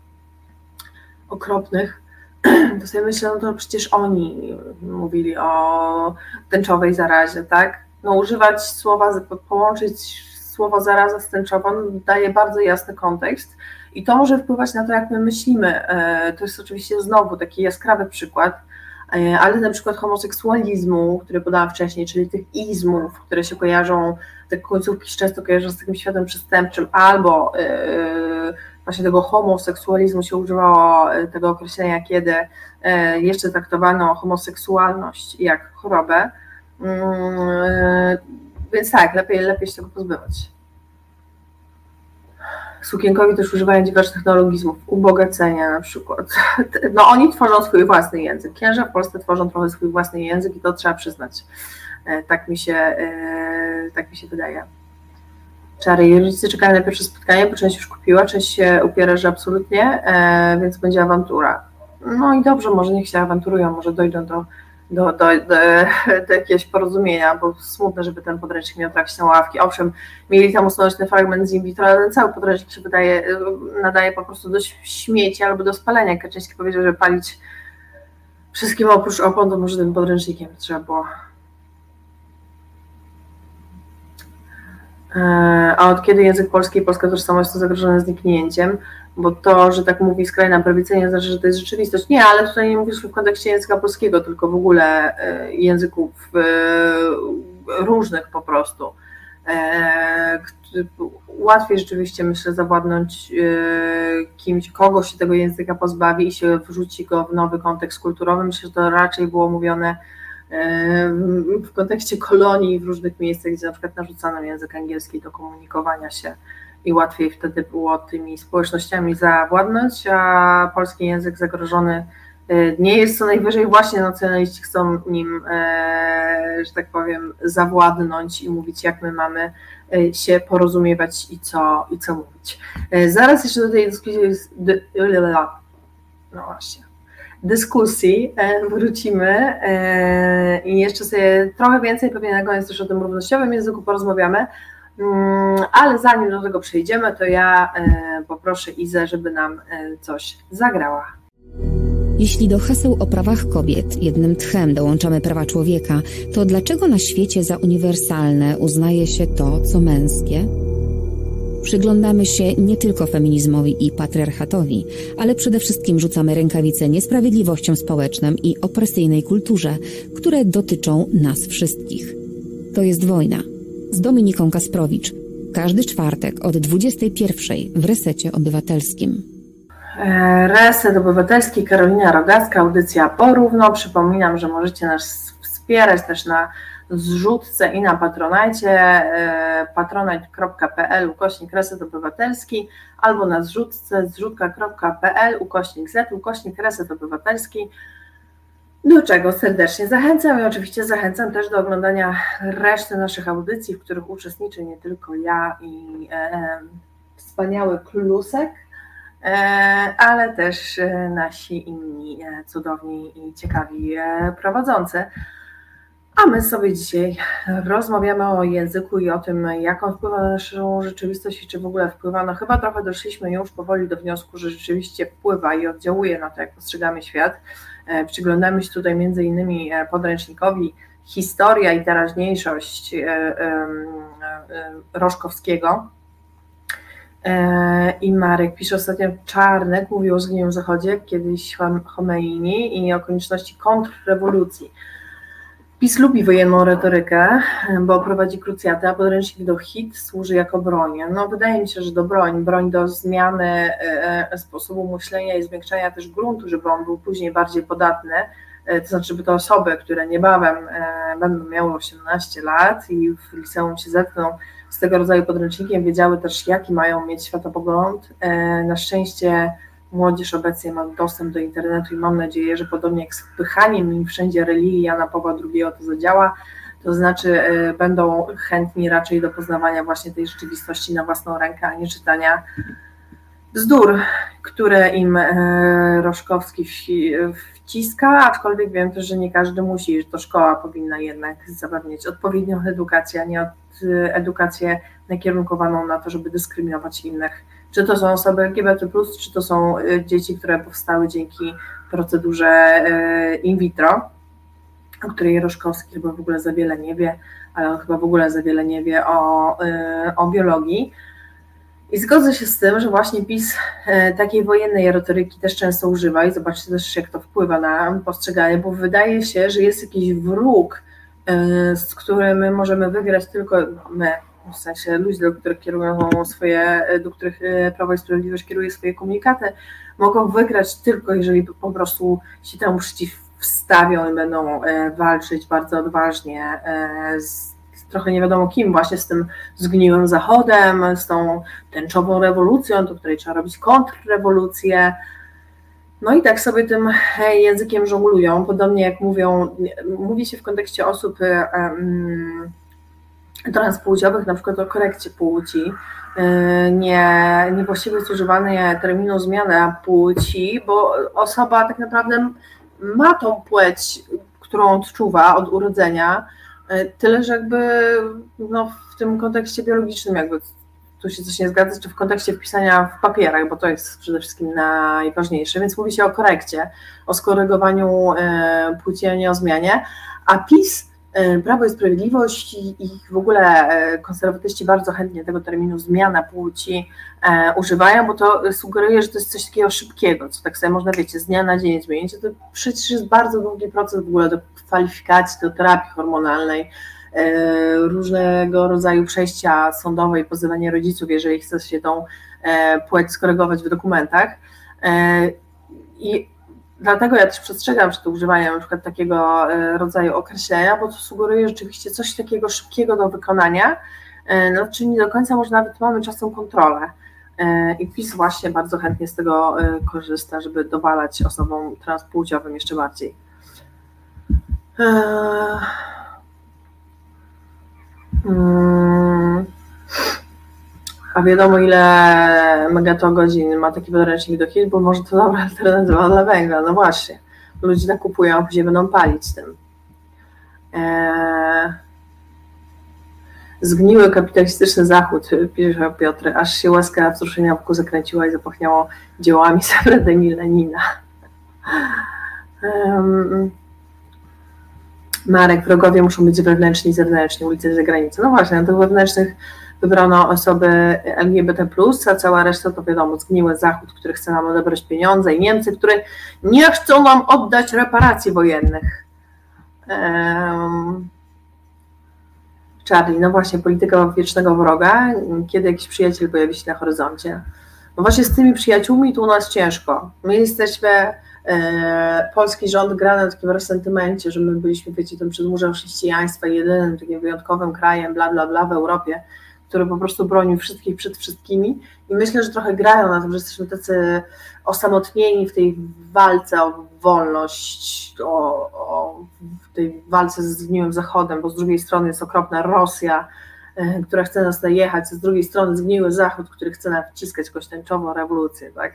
okropnych, to sobie myślę, no to przecież oni mówili o tęczowej zarazie, tak? No używać słowa, połączyć słowo zaraza z tęczową daje bardzo jasny kontekst i to może wpływać na to, jak my myślimy. E, to jest oczywiście znowu taki jaskrawy przykład, ale na przykład homoseksualizmu, który podałam wcześniej, czyli tych izmów, które się kojarzą, te końcówki często kojarzą z takim światem przestępczym, albo e, właśnie tego homoseksualizmu się używało tego określenia, kiedy jeszcze traktowano homoseksualność jak chorobę. Mm, więc tak, lepiej, lepiej się tego pozbywać. Sukienkowi też używają diversów technologizmów, ubogacenia na przykład. No oni tworzą swój własny język. Księża w Polsce tworzą trochę swój własny język i to trzeba przyznać. E, tak mi się, e, tak mi się wydaje. Czary. Jej rodzice czekają na pierwsze spotkanie, bo część już kupiła, część się upiera, że absolutnie, e, więc będzie awantura. No i dobrze, może niech się awanturują, może dojdą do, do, do, do, do jakiegoś porozumienia, bo smutne, żeby ten podręcznik miał trakcie na ławki. Owszem, mieli tam usunąć ten fragment z in vitro, ale ten cały podręcznik się wydaje, nadaje po prostu do śmieci albo do spalenia. Kaczyński powiedział, że palić wszystkim oprócz opon, to może tym podręcznikiem trzeba było E, a od kiedy język polski i polska tożsamość są zagrożone zniknięciem? Bo to, że tak mówi skrajna prawica, nie znaczy, że to jest rzeczywistość. Nie, ale tutaj nie mówisz w kontekście języka polskiego, tylko w ogóle e, języków e, różnych po prostu. Łatwiej rzeczywiście, myślę, zawładnąć kimś, kogo się tego języka pozbawi i się wrzuci go w nowy kontekst kulturowy. Myślę, że to raczej było mówione w kontekście kolonii w różnych miejscach, gdzie na przykład narzucano język angielski do komunikowania się i łatwiej wtedy było tymi społecznościami zawładnąć, a polski język zagrożony e, nie jest co najwyżej właśnie nacjonaliści chcą nim, e, że tak powiem, zawładnąć i mówić, jak my mamy e, się porozumiewać i co, i co mówić. Zaraz jeszcze do tej dyskusji, no właśnie, dyskusji e, wrócimy e, i jeszcze sobie trochę więcej pewnie na koniec też o tym równościowym języku porozmawiamy, mm, ale zanim do tego przejdziemy, to ja e, poproszę Izę, żeby nam coś zagrała. Jeśli do haseł o prawach kobiet jednym tchem dołączamy prawa człowieka, to dlaczego na świecie za uniwersalne uznaje się to, co męskie? Przyglądamy się nie tylko feminizmowi i patriarchatowi, ale przede wszystkim rzucamy rękawice niesprawiedliwościom społecznym i opresyjnej kulturze, które dotyczą nas wszystkich. To jest wojna. Z Dominiką Kasprowicz. Każdy czwartek od 21 w Resecie Obywatelskim. E, Reset Obywatelski, Karolina Rogacka, audycja porówno. Przypominam, że możecie nas wspierać też na zrzutce i na patronajcie e, patronite.pl ukośnik reset obywatelski albo na zrzutce zrzutka.pl ukośnik z ukośnik reset obywatelski do czego serdecznie zachęcam i oczywiście zachęcam też do oglądania reszty naszych audycji, w których uczestniczy nie tylko ja i e, wspaniały Klusek, e, ale też e, nasi inni e, cudowni i ciekawi prowadzący. A my sobie dzisiaj rozmawiamy o języku i o tym, jak on wpływa na naszą rzeczywistość i czy w ogóle wpływa. No chyba trochę doszliśmy już powoli do wniosku, że rzeczywiście wpływa i oddziałuje na to, jak postrzegamy świat. E, przyglądamy się tutaj między innymi e, podręcznikowi Historia i teraźniejszość e, Roszkowskiego. I Marek pisze ostatnio, Czarnek mówił o zgniłym Zachodzie, kiedyś Khomeini i o konieczności kontrrewolucji. PiS lubi wojenną retorykę, bo prowadzi krucjatę, a podręcznik do hit służy jako broń. No, wydaje mi się, że do broń, broń do zmiany e, e, sposobu myślenia i zwiększania też gruntu, żeby on był później bardziej podatny, e, to znaczy, żeby te osoby, które niebawem będą miały 18 lat i w liceum się zetkną z tego rodzaju podręcznikiem, wiedziały też, jaki mają mieć światopogląd. Na szczęście Młodzież obecnie ma dostęp do internetu i mam nadzieję, że podobnie jak z wpychaniem im wszędzie religii Jana Pawła II to zadziała, to znaczy e, będą chętni raczej do poznawania właśnie tej rzeczywistości na własną rękę, a nie czytania bzdur, które im e, Roszkowski wciska, aczkolwiek wiem też, że nie każdy musi, że to szkoła powinna jednak zapewnić odpowiednią edukację, a nie edukację nakierunkowaną na to, żeby dyskryminować innych czy to są osoby LGBT, czy to są y, dzieci, które powstały dzięki procedurze y, in vitro, o której Jaroszkowski chyba w ogóle za wiele nie wie, ale on chyba w ogóle za wiele nie wie o, y, o biologii. I zgodzę się z tym, że właśnie PiS takiej wojennej retoryki też często używa i zobaczcie też, jak to wpływa na postrzeganie, bo wydaje się, że jest jakiś wróg, z którym możemy wygrać tylko my, w sensie ludzie, do których kierują swoje, do których e, Prawo i Sprawiedliwość kieruje swoje komunikaty, mogą wygrać tylko jeżeli po prostu się temu przeciwstawią i będą e, walczyć bardzo odważnie e, z trochę nie wiadomo kim, właśnie z tym zgniłym zachodem, z tą tęczową rewolucją, do której trzeba robić kontrrewolucję. No i tak sobie tym językiem żonglują, podobnie jak mówią, mówi się w kontekście osób um, transpłciowych, na przykład o korekcie płci, y, nie, niewłaściwie jest używanie terminu zmiana płci, bo osoba tak naprawdę ma tą płeć, którą odczuwa od urodzenia, y, tyle, że jakby no, w tym kontekście biologicznym jakby tu się coś nie zgadza, czy w kontekście wpisania w papierach, bo to jest przede wszystkim najważniejsze, więc mówi się o korekcie, o skorygowaniu y, płci, a nie o zmianie, a PiS Prawo i Sprawiedliwość i, w ogóle e, konserwatyści bardzo chętnie tego terminu zmiana płci e, używają, bo to sugeruje, że to jest coś takiego szybkiego, co tak sobie można, wiecie, z dnia na dzień zmienić. To przecież jest bardzo długi proces w ogóle do kwalifikacji, do terapii hormonalnej, e, różnego rodzaju przejścia sądowe i pozywanie rodziców, jeżeli chce się tą e, płeć skorygować w dokumentach. E, I Dlatego ja też przestrzegam przed używaniem na przykład takiego e, rodzaju określenia, bo to sugeruje rzeczywiście coś takiego szybkiego do wykonania, e, no, czyli nie do końca może nawet mamy czasem kontrolę. E, I PiS właśnie bardzo chętnie z tego korzysta, żeby dowalać osobom transpłciowym jeszcze bardziej. Hmm. A wiadomo, ile megatogodzin ma taki podręcznik do hit, bo może to dobra alternatywa dla węgla. No właśnie. Ludzie tak kupują, a później będą palić tym. Eee... Zgniły kapitalistyczny zachód, pisze Piotr, aż się łaska wzruszenia wokół zakręciła i zapachniało dziełami Safredem Lenina. Um, Marek, wrogowie muszą być wewnętrzni i zewnętrzni, ulice za granicą. No właśnie, na tych wewnętrznych wybrano osoby LGBT, a cała reszta to wiadomo, zgniły Zachód, który chce nam odebrać pieniądze, i Niemcy, które nie chcą nam oddać reparacji wojennych. Um, Charlie, no właśnie, polityka wiecznego wroga, kiedy jakiś przyjaciel pojawi się na horyzoncie. No właśnie z tymi przyjaciółmi tu u nas ciężko. My jesteśmy, e, polski rząd gra na takim resentymencie, że my byliśmy, wiecie, tym przedmurzem chrześcijaństwa, jedynym takim wyjątkowym krajem, bla, bla, bla w Europie, który po prostu bronił wszystkich przed wszystkimi. I myślę, że trochę grają na tym, że jesteśmy tacy osamotnieni w tej walce o wolność, o, o w tej walce ze zgniłym Zachodem, bo z drugiej strony jest okropna Rosja, e, która chce nas najechać, z drugiej strony zgniły Zachód, który chce nam wciskać jakąś tęczową rewolucję, tak?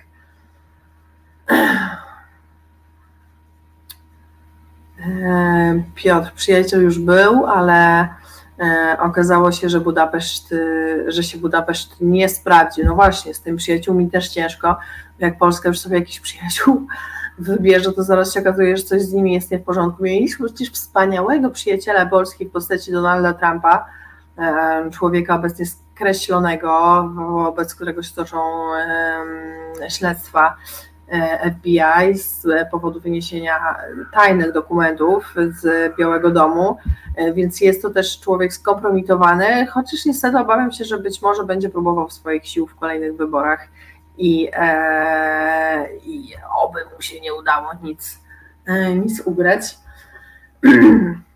E, Piotr, przyjaciel już był, ale okazało się, że Budapeszt, y, że się Budapeszt nie sprawdzi. No właśnie, z tym przyjaciółmi też ciężko. Jak Polska już sobie jakiś przyjaciół wybierze, to zaraz się okazuje, że coś z nimi jest nie w porządku. Mieliśmy przecież wspaniałego przyjaciela Polski w postaci Donalda Trumpa, e, człowieka obecnie skreślonego, wobec którego się toczą śledztwa E, FBI z powodu wyniesienia tajnych dokumentów z Białego Domu, e, więc jest to też człowiek skompromitowany, chociaż niestety obawiam się, że być może będzie próbował swoich sił w kolejnych wyborach i, e, i oby mu się nie udało nic, e, nic ugrać.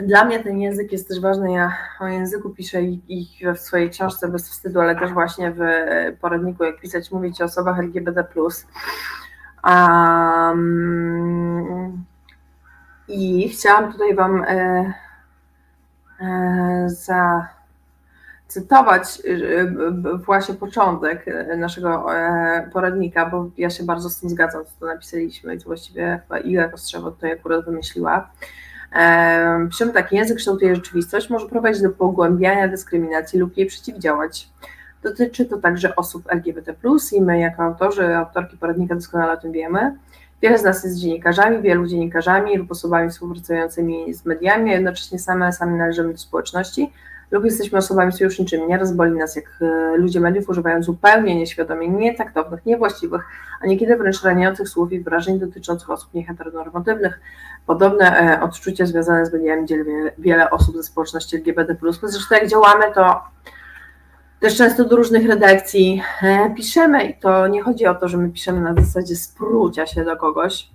Dla mnie ten język jest też ważny. Ja o języku piszę i, w swojej książce bez wstydu, ale też właśnie w poradniku, jak pisać, mówić o osobach LGBT. Um, I chciałam tutaj Wam e, e, zacytować e, właśnie początek naszego e, poradnika, bo ja się bardzo z tym zgadzam, co to napisaliśmy i to właściwie chyba Iga Kostrzewo tutaj akurat wymyśliła. Piszemy tak, język kształtuje rzeczywistość, może prowadzić do pogłębiania dyskryminacji lub jej przeciwdziałać. Dotyczy to także osób LGBT, i my, jako autorzy, autorki poradnika, doskonale o tym wiemy. Wiele z nas jest dziennikarzami, wielu dziennikarzami lub osobami współpracującymi z mediami, a jednocześnie same, sami należymy do społeczności lub jesteśmy osobami sojuszniczymi. Nieraz boli nas, jak e, ludzie mediów używają zupełnie nieświadomie, nietaktownych, niewłaściwych, a niekiedy wręcz raniących słów i wrażeń dotyczących osób nieheteronormatywnych. Podobne e, odczucia związane z mediami dzieli wiele osób ze społeczności LGBT+. Zresztą jak działamy, to też często do różnych redakcji e, piszemy i to nie chodzi o to, że my piszemy na zasadzie sprócia się do kogoś,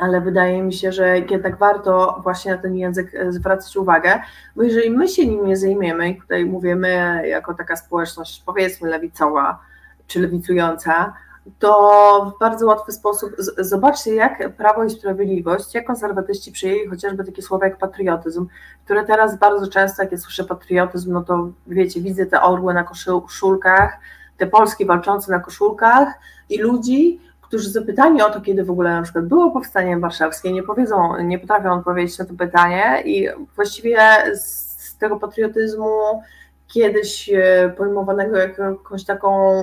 ale wydaje mi się, że jednak warto właśnie na ten język e, zwracać uwagę, bo jeżeli my się nim nie zajmiemy, i tutaj mówimy jako taka społeczność powiedzmy lewicowa czy lewicująca, to w bardzo łatwy sposób, zobaczcie jak Prawo i Sprawiedliwość, jak konserwatyści przyjęli chociażby takie słowa jak patriotyzm, które teraz bardzo często, jak ja słyszę patriotyzm, no to wiecie, widzę te orły na koszulkach, te Polski walczące na koszulkach i ludzi, którzy zapytani o to, kiedy w ogóle na przykład było powstanie warszawskie, nie powiedzą, nie potrafią odpowiedzieć na to pytanie i właściwie z tego patriotyzmu kiedyś e, pojmowanego jakąś taką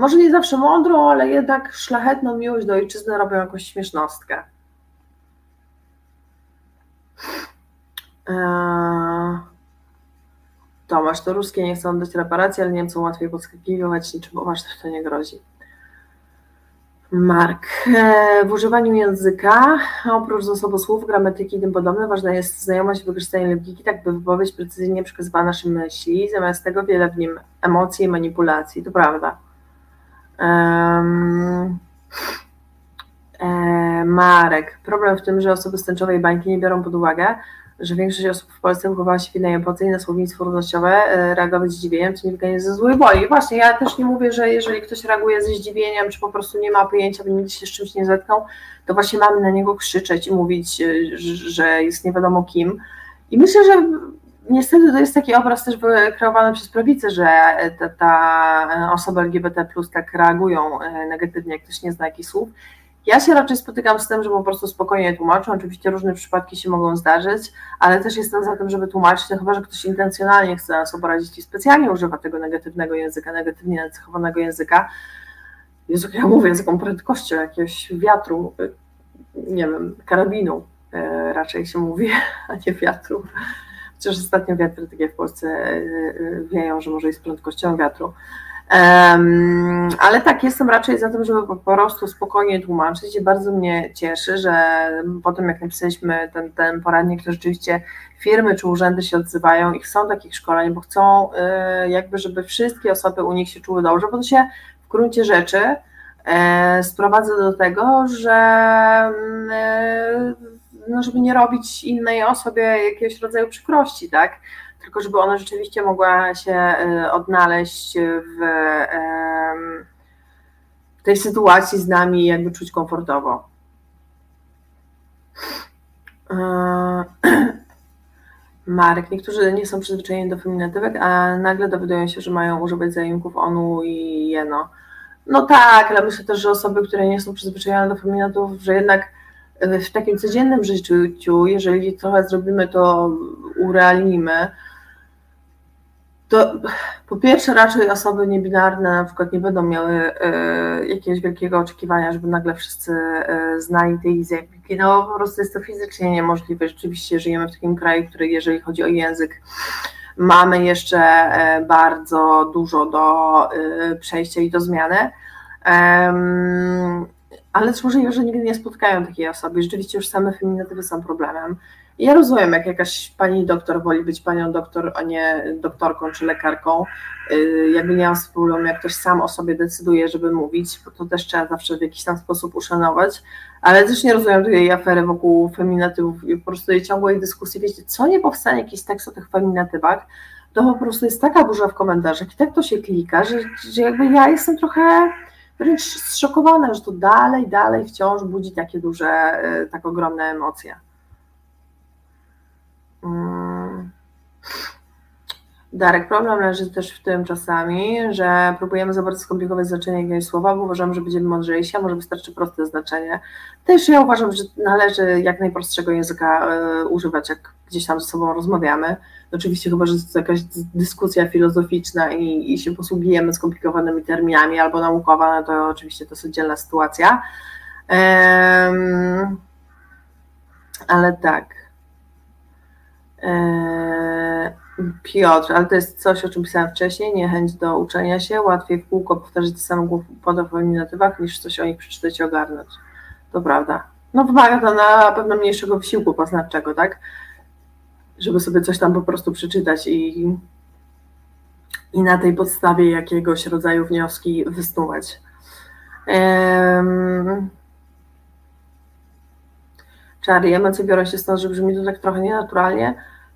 może nie zawsze mądrą, ale jednak szlachetną miłość do ojczyzny robią jakąś śmiesznostkę. Eee... Tomasz, to ruskie nie chcą dać reparacji, ale Niemcom łatwiej podskakiwać, niczym poważnie to nie grozi. Mark. E, w używaniu języka, oprócz zasobu słów, gramatyki i tym podobne, ważna jest znajomość i wykorzystanie logiki, tak by wypowiedź precyzyjnie przekazywała nasze myśli, zamiast tego wiele w nim emocji i manipulacji. To prawda. Um, Marek. Problem w tym, że osoby z tęczowej bańki nie biorą pod uwagę, że większość osób w Polsce wychowała się w innej epoce i na słownictwo równościowe e, reagować zdziwieniem, czy nie wynikanie ze złej woli. Właśnie, ja też nie mówię, że jeżeli ktoś reaguje ze zdziwieniem, czy po prostu nie ma pojęcia, bo nigdy się z czymś nie zetknął, to właśnie mamy na niego krzyczeć i mówić, że jest nie wiadomo kim. I myślę, że niestety to jest taki obraz też kreowany przez prawicę, że ta, ta LGBT plus tak reagują e, negatywnie, jak ktoś nie zna jakichś słów. Ja się raczej spotykam z tym, że po prostu spokojnie tłumaczę. Oczywiście różne przypadki się mogą zdarzyć, ale też jestem za tym, żeby tłumaczyć, no chyba że ktoś intencjonalnie chce nas obrazić i specjalnie używa tego negatywnego języka, negatywnie nacechowanego języka. Jezu, ja mówię z taką prędkością jakiegoś wiatru, nie wiem, karabinu e, raczej się mówi, a nie wiatru. Chociaż ostatnio wiatry takie w Polsce e, e, wieją, że może i z prędkością wiatru. Um, ale tak, jestem raczej za tym, żeby po prostu spokojnie tłumaczyć i bardzo mnie cieszy, że potem jak napisaliśmy ten, ten poradnik, to rzeczywiście firmy czy urzędy się odzywają i chcą takich szkoleń, bo chcą y, jakby, żeby wszystkie osoby u nich się czuły dobrze, bo to się w gruncie rzeczy y, sprowadza do tego, że y, no, żeby nie robić innej osobie jakiegoś rodzaju przykrości, tak? tylko żeby ona rzeczywiście mogła się e, odnaleźć w, w tej sytuacji z nami, jakby czuć komfortowo. E, Marek, niektórzy nie są przyzwyczajeni do feminatywek, a nagle dowiadują się, że mają używać zajęków onu i jeno. No tak, ale myślę też, że osoby, które nie są przyzwyczajone do feminatów, że jednak w takim codziennym życiu, jeżeli trochę zrobimy to, urealnimy, to po pierwsze raczej osoby niebinarne na przykład nie będą miały y, jakiegoś wielkiego oczekiwania, żeby nagle wszyscy y, znali te języki. No po prostu jest to fizycznie niemożliwe. Rzeczywiście żyjemy w takim kraju, który jeżeli chodzi o język, mamy jeszcze y, bardzo dużo do przejścia i do zmiany. Ale też możliwe, że nigdy nie spotkają takiej osoby. Rzeczywiście już same feminatywy są problemem. Ja rozumiem, jak jakaś pani doktor woli być panią doktor, a nie doktorką czy lekarką. Y, jakby nie mam problemu, jak ktoś sam o sobie decyduje, żeby mówić, bo to też trzeba zawsze w jakiś tam sposób uszanować, ale też nie rozumiem tej afery wokół feminatywów i po prostu tej ciągłej dyskusji. Wiecie, co nie powstanie jakiś tekst o tych feminatywach, to po prostu jest taka burza w komentarzach i tak to się klika, że, że jakby ja jestem trochę wręcz zszokowana, że to dalej, dalej wciąż budzi takie duże, y, tak ogromne emocje. Mm. Darek, problem leży też w tym czasami, że próbujemy za bardzo skomplikować znaczenie jakiegoś słowa, bo uważamy, że będziemy mądrzejsi, a może wystarczy proste znaczenie. Też ja uważam, że należy jak najprostszego języka y, używać, jak gdzieś tam ze sobą rozmawiamy. Oczywiście chyba, że jest jakaś dyskusja filozoficzna i, i się posługujemy skomplikowanymi terminami albo naukowa, no to oczywiście to jest oddzielna sytuacja. Um, ale tak. Eee, Piotr, ale to jest coś, o czym pisałem wcześniej, niechęć do uczenia się, łatwiej w kółko powtarzać te same w eliminatywach, niż coś o nich przeczytać i ogarnąć. To prawda. No wymaga to na pewno mniejszego wysiłku poznawczego, tak? Żeby sobie coś tam po prostu przeczytać i, i na tej podstawie jakiegoś rodzaju wnioski wysnuwać. Um, czary, emocje biorą się stąd, że brzmi to tak trochę nienaturalnie.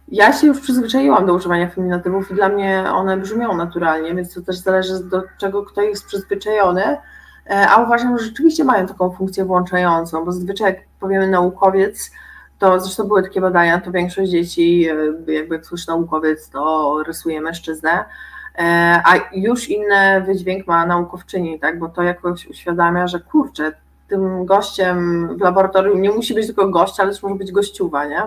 Ja się już przyzwyczaiłam do używania feminatywów i dla mnie one brzmią naturalnie, więc to też zależy do czego kto jest przyzwyczajony, e, a uważam, że rzeczywiście mają taką funkcję włączającą, bo zazwyczaj jak powiemy naukowiec, to zresztą były takie badania, to większość dzieci, e, jakby jak słyszy naukowiec, to rysuje mężczyznę, e, a już inny wydźwięk ma naukowczyni, tak, bo to jakoś uświadamia, że kurczę, tym gościem w laboratorium nie musi być tylko gość, ale też może być gościuwa, nie?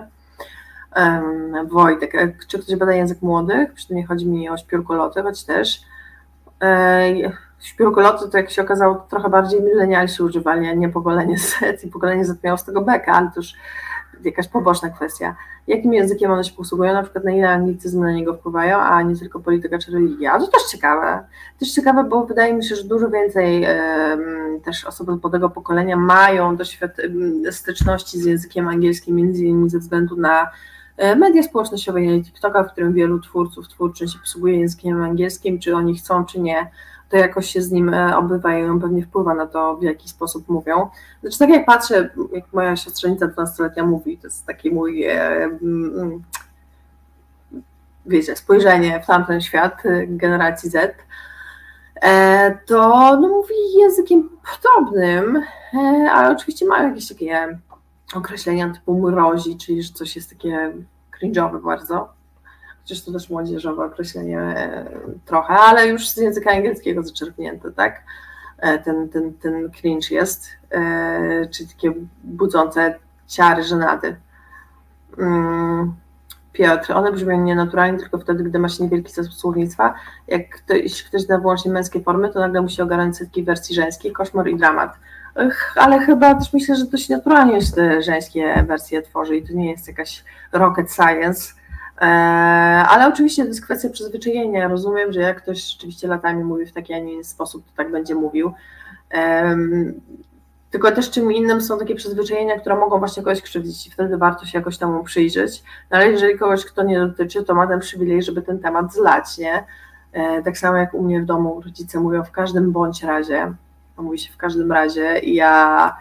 Wojtek, e, czy ktoś bada język młodych? Przy tym nie chodzi mi o śpiórkoloty, choć też. Śpiórkoloty to jak się okazało, trochę bardziej milenialsi używali, a nie pokolenie Z i pokolenie Z miało z tego beka, ale jakaś poboczna kwestia. Jakim językiem one się posługują, na przykład na ile anglicyzmy na niego wpływają, a nie tylko polityka czy religia. To też ciekawe. Też ciekawe, bo wydaje mi się, że dużo więcej um, też osoby z młodego pokolenia mają doświad- styczności z językiem angielskim, między innymi ze względu na media społecznościowe, TikToka, w którym wielu twórców, twórczy się posługuje językiem angielskim, czy oni chcą, czy nie, to jakoś się z nim e, obywa i pewnie wpływa na to, w jaki sposób mówią. Znaczy tak jak patrzę, jak moja siostrzenica 12-letnia mówi, to jest taki mój e, mm, wiecie, spojrzenie w tamten świat e, generacji Z, to no, mówi językiem podobnym, ale oczywiście mają jakieś takie określenia typu mrozi, czyli że coś jest takie cringe'owe bardzo chociaż to też młodzieżowe określenie e, trochę, ale już z języka angielskiego zaczerpnięte, tak? E, ten, ten, ten cringe jest, e, czyli takie budzące ciary, żenady. Mm, Piotr, one brzmią nienaturalnie tylko wtedy, gdy ma się niewielki zasób słownictwa. Jak ktoś, ktoś da wyłącznie męskie formy, to nagle musi ogarnąć setki wersji żeńskiej, koszmar i dramat. Ale chyba też myślę, że dość naturalnie się te żeńskie wersje tworzy i to nie jest jakaś rocket science, E, ale oczywiście to jest kwestia przyzwyczajenia. Rozumiem, że jak ktoś rzeczywiście latami mówi w taki, a nie inny sposób, to tak będzie mówił. Tylko też czym innym są takie przyzwyczajenia, które mogą właśnie kogoś krzywdzić i wtedy warto się jakoś temu przyjrzeć. No ale jeżeli kogoś, kto nie dotyczy, to ma ten przywilej, żeby ten temat zlać, nie? E, tak samo jak u mnie w domu rodzice mówią w każdym bądź razie, mówi się w każdym razie i ja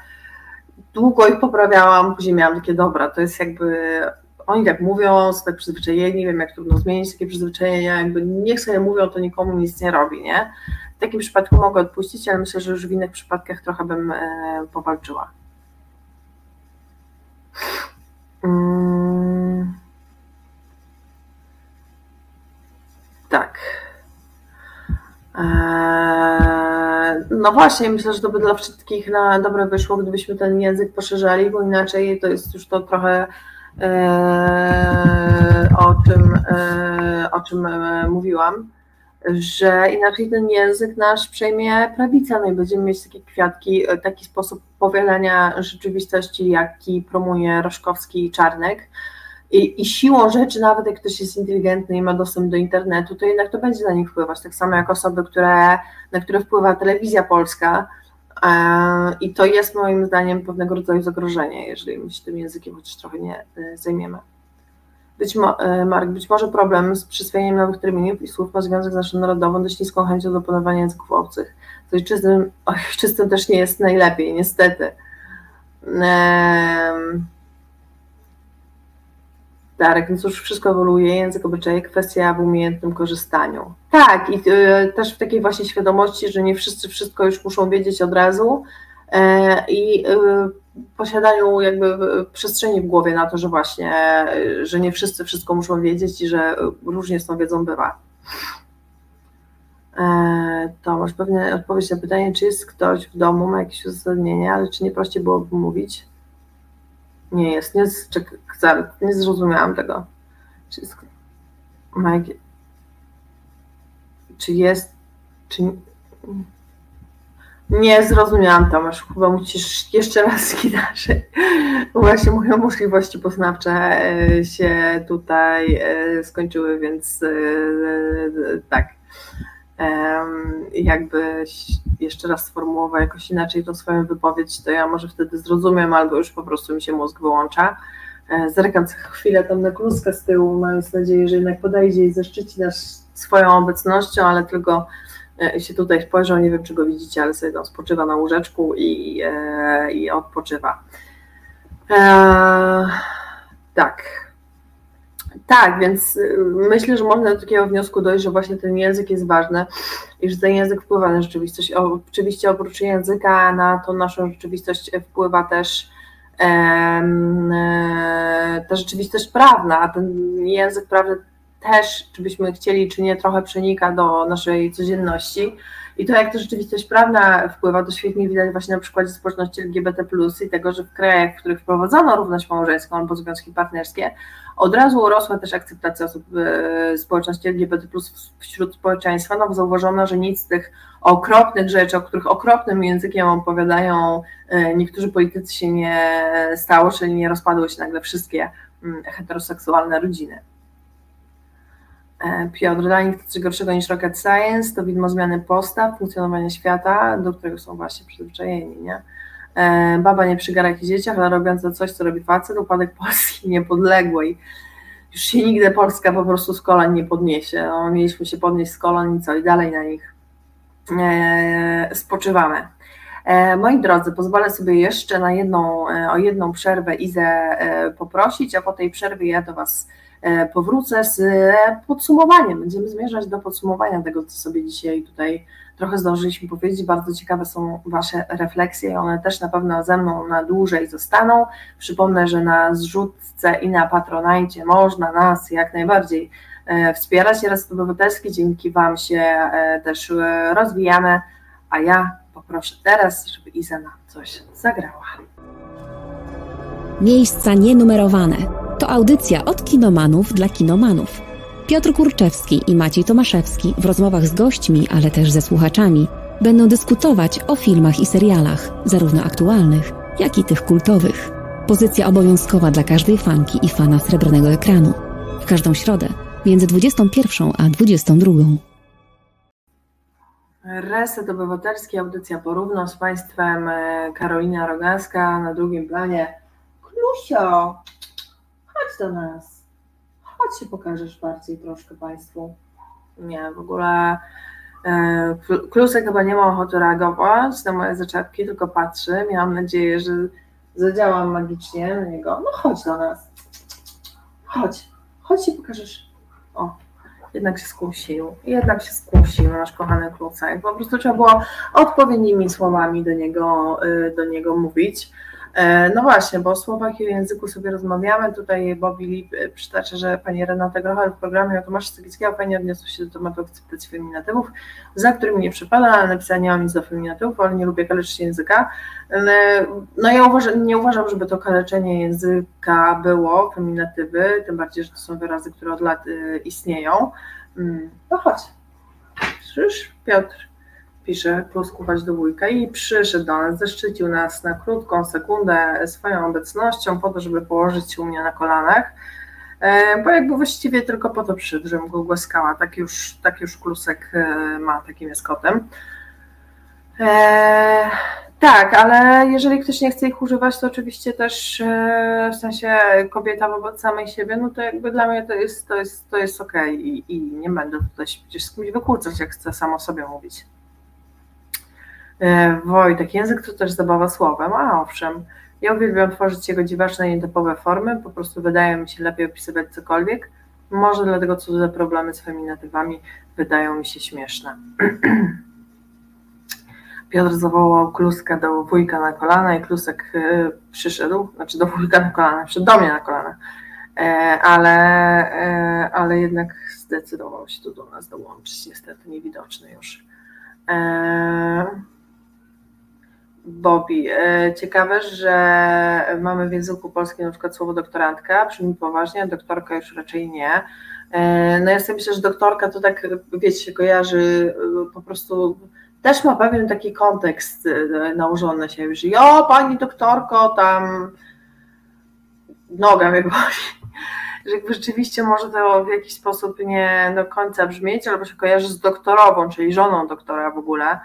długo ich poprawiałam, później miałam takie, dobra, to jest jakby oni tak mówią, są tak przyzwyczajeni, wiem jak trudno zmienić takie przyzwyczajenia, jakby niech sobie mówią, to nikomu nic nie robi, nie? W takim przypadku mogę odpuścić, ale myślę, że już w innych przypadkach trochę bym e, powalczyła. Mm. Tak. Eee, no właśnie, myślę, że to by dla wszystkich na dobre wyszło, gdybyśmy ten język poszerzali, bo inaczej to jest już to trochę E, o czym, e, o czym e, mówiłam, że inaczej ten język nasz przejmie prawica, no i będziemy mieć takie kwiatki, taki sposób powielania rzeczywistości, jaki promuje Roszkowski i Czarnek. I, I, siłą rzeczy, nawet jak ktoś jest inteligentny i ma dostęp do internetu, to jednak to będzie na nich wpływać. Tak samo jak osoby, które, na które wpływa telewizja polska, E, I to jest moim zdaniem pewnego rodzaju zagrożenie, jeżeli my się tym językiem chociaż trochę nie e, zajmiemy. Być mo- e, Mark, być może problem z przyswojeniem nowych terminów i słów ma związek z naszą narodową dość niską chęcią do opanowania języków obcych. Z ojczystym, ojczystym też nie jest najlepiej, niestety. Um, Darek, więc już wszystko ewoluuje, język obyczaje, kwestia w umiejętnym korzystaniu. Tak, i y, też w takiej właśnie świadomości, że nie wszyscy wszystko już muszą wiedzieć od razu y, i y, posiadaniu jakby przestrzeni w głowie na to, że właśnie, że nie wszyscy wszystko muszą wiedzieć i że różnie z tą wiedzą bywa. To masz pewnie odpowiedź na pytanie, czy jest ktoś w domu, ma jakieś uzasadnienie, ale czy nie prościej byłoby mówić? Nie jest, nie, czek, nie zrozumiałam tego. Czy czy jest, czy nie zrozumiałam Tomasz, chyba musisz jeszcze raz inaczej. Właśnie moje możliwości poznawcze e, się tutaj e, skończyły, więc e, tak jakby jeszcze raz sformułował jakoś inaczej tą swoją wypowiedź, to ja może wtedy zrozumiem, albo już po prostu mi się mózg wyłącza. E, zerkam chwilę tam na kluskę z tyłu, mając nadzieję, że jednak podejdzie i zaszczyci nas swoją obecnością, ale tylko e, się tutaj spojrzał, nie wiem czy go widzicie, ale sobie tam spoczywa na łóżeczku i, e, i odpoczywa. Eee, tak. Tak, więc y, myślę, że można do takiego wniosku dojść, że właśnie ten język jest ważny i że ten język wpływa na rzeczywistość. Oczywiście oprócz języka na tą naszą rzeczywistość wpływa też e, ta rzeczywistość prawna, a ten język prawny też, czy byśmy chcieli, czy nie, trochę przenika do naszej codzienności. I to, jak ta rzeczywistość prawna wpływa, to świetnie widać właśnie na przykładzie społeczności LGBT, i tego, że w krajach, w których wprowadzono równość małżeńską albo związki partnerskie, od razu urosła też akceptacja osób e, społeczności LGBT wśród społeczeństwa, no bo zauważono, że nic z tych okropnych rzeczy, o których okropnym językiem opowiadają e, niektórzy politycy się nie stało, czyli nie rozpadły się nagle wszystkie mm, heteroseksualne rodziny. E, Piotr, dla nich to coś gorszego niż rocket science, to widmo zmiany postaw, funkcjonowania świata, do którego są właśnie przyzwyczajeni, nie? E, baba nie przy garach i dzieciach, ale robiąca coś, co robi facet, upadek Polski niepodległej. Już się nigdy Polska po prostu z kolan nie podniesie. No, mieliśmy się podnieść z kolan i co, i dalej na nich e, spoczywamy. Moi drodzy, pozwolę sobie jeszcze na jedną, o jedną przerwę Izę poprosić, a po tej przerwie ja do Was powrócę z podsumowaniem. Będziemy zmierzać do podsumowania tego, co sobie dzisiaj tutaj trochę zdążyliśmy powiedzieć. Bardzo ciekawe są Wasze refleksje, one też na pewno ze mną na dłużej zostaną. Przypomnę, że na zrzutce i na patronajcie można nas jak najbardziej e, wspierać. Raz Obywatelski, dzięki Wam się e, też rozwijamy, a ja poproszę teraz, żeby Iza nam coś zagrała. Miejsca nienumerowane audycja od kinomanów dla kinomanów. Piotr Kurczewski i Maciej Tomaszewski w rozmowach z gośćmi, ale też ze słuchaczami będą dyskutować o filmach i serialach, zarówno aktualnych, jak i tych kultowych. Pozycja obowiązkowa dla każdej fanki i fana srebrnego ekranu. W każdą środę między 21 a 22. Reset Obywatelski, audycja porówno z Państwem e, Karolina Rogaska na drugim planie. Klusio, chodź do nas, chodź się pokażesz bardziej troszkę Państwu. Nie, w ogóle e, Klusek chyba nie ma ochoty reagować na moje zaczepki, tylko patrzy. Miałam nadzieję, że zadziałam magicznie na niego. No chodź do nas. Chodź, chodź się pokażesz. O, jednak się skusił. Jednak się skusił nasz kochany Klusek. Po prostu trzeba było odpowiednimi słowami do niego, y, do niego mówić. E, no właśnie, bo o słowach i języku sobie rozmawiamy. Tutaj Bobby Lip e, przytacza, że pani Renata Grochal w programie o Tomasza Stygickiego fajnie odniosła się do tematu akceptacji feminatywów, za którymi nie przypada, ale napisała mam nic do feminatywów, ale nie lubię kaleczyć języka. E, no ja uważam, nie uważam, żeby to kaleczenie języka było, feminatywy, tym bardziej, że to są wyrazy, które od lat istnieją. Mm, no chodź. Słyszysz, Piotr? Pisze Kluskuwać do wujka i przyszedł do nas, zaszczycił nas na krótką sekundę swoją obecnością po to, żeby położyć się u mnie na kolanach, e, bo jakby właściwie tylko po to przyszedł, żebym go głaskała, tak już, tak już Klusek e, ma, takim jest kotem. E, tak, ale jeżeli ktoś nie chce ich używać, to oczywiście też w sensie kobieta wobec samej siebie, no to jakby dla mnie to jest, to jest, to jest okej okay. I, i nie będę tutaj się z kimś wykłócać, jak chcę samo sobie mówić. E, Wojtek, język to też zabawa słowem, a owszem, ja uwielbiam tworzyć jego dziwaczne, nietypowe formy, po prostu wydaje mi się lepiej opisywać cokolwiek, może dlatego cudze problemy z feminatywami wydają mi się śmieszne. Piotr zawołał Kluska do wujka na kolana i Klusek e, przyszedł, znaczy do wujka na kolana, przyszedł do mnie na kolana, e, ale, ale jednak zdecydował się tu do nas dołączyć, niestety niewidoczny już. Bobby. E, ciekawe, że mamy w języku polskim na przykład słowo doktorantka, brzmi poważnie, doktorka już raczej nie. E, no ja sobie myślę, że doktorka to tak, wiecie, się kojarzy e, po prostu, też ma pewien taki kontekst nałożony na siebie, że jo, pani doktorko, tam noga mnie boli. Że jakby rzeczywiście może to w jakiś sposób nie do końca brzmieć, albo się kojarzy z doktorową, czyli żoną doktora w ogóle,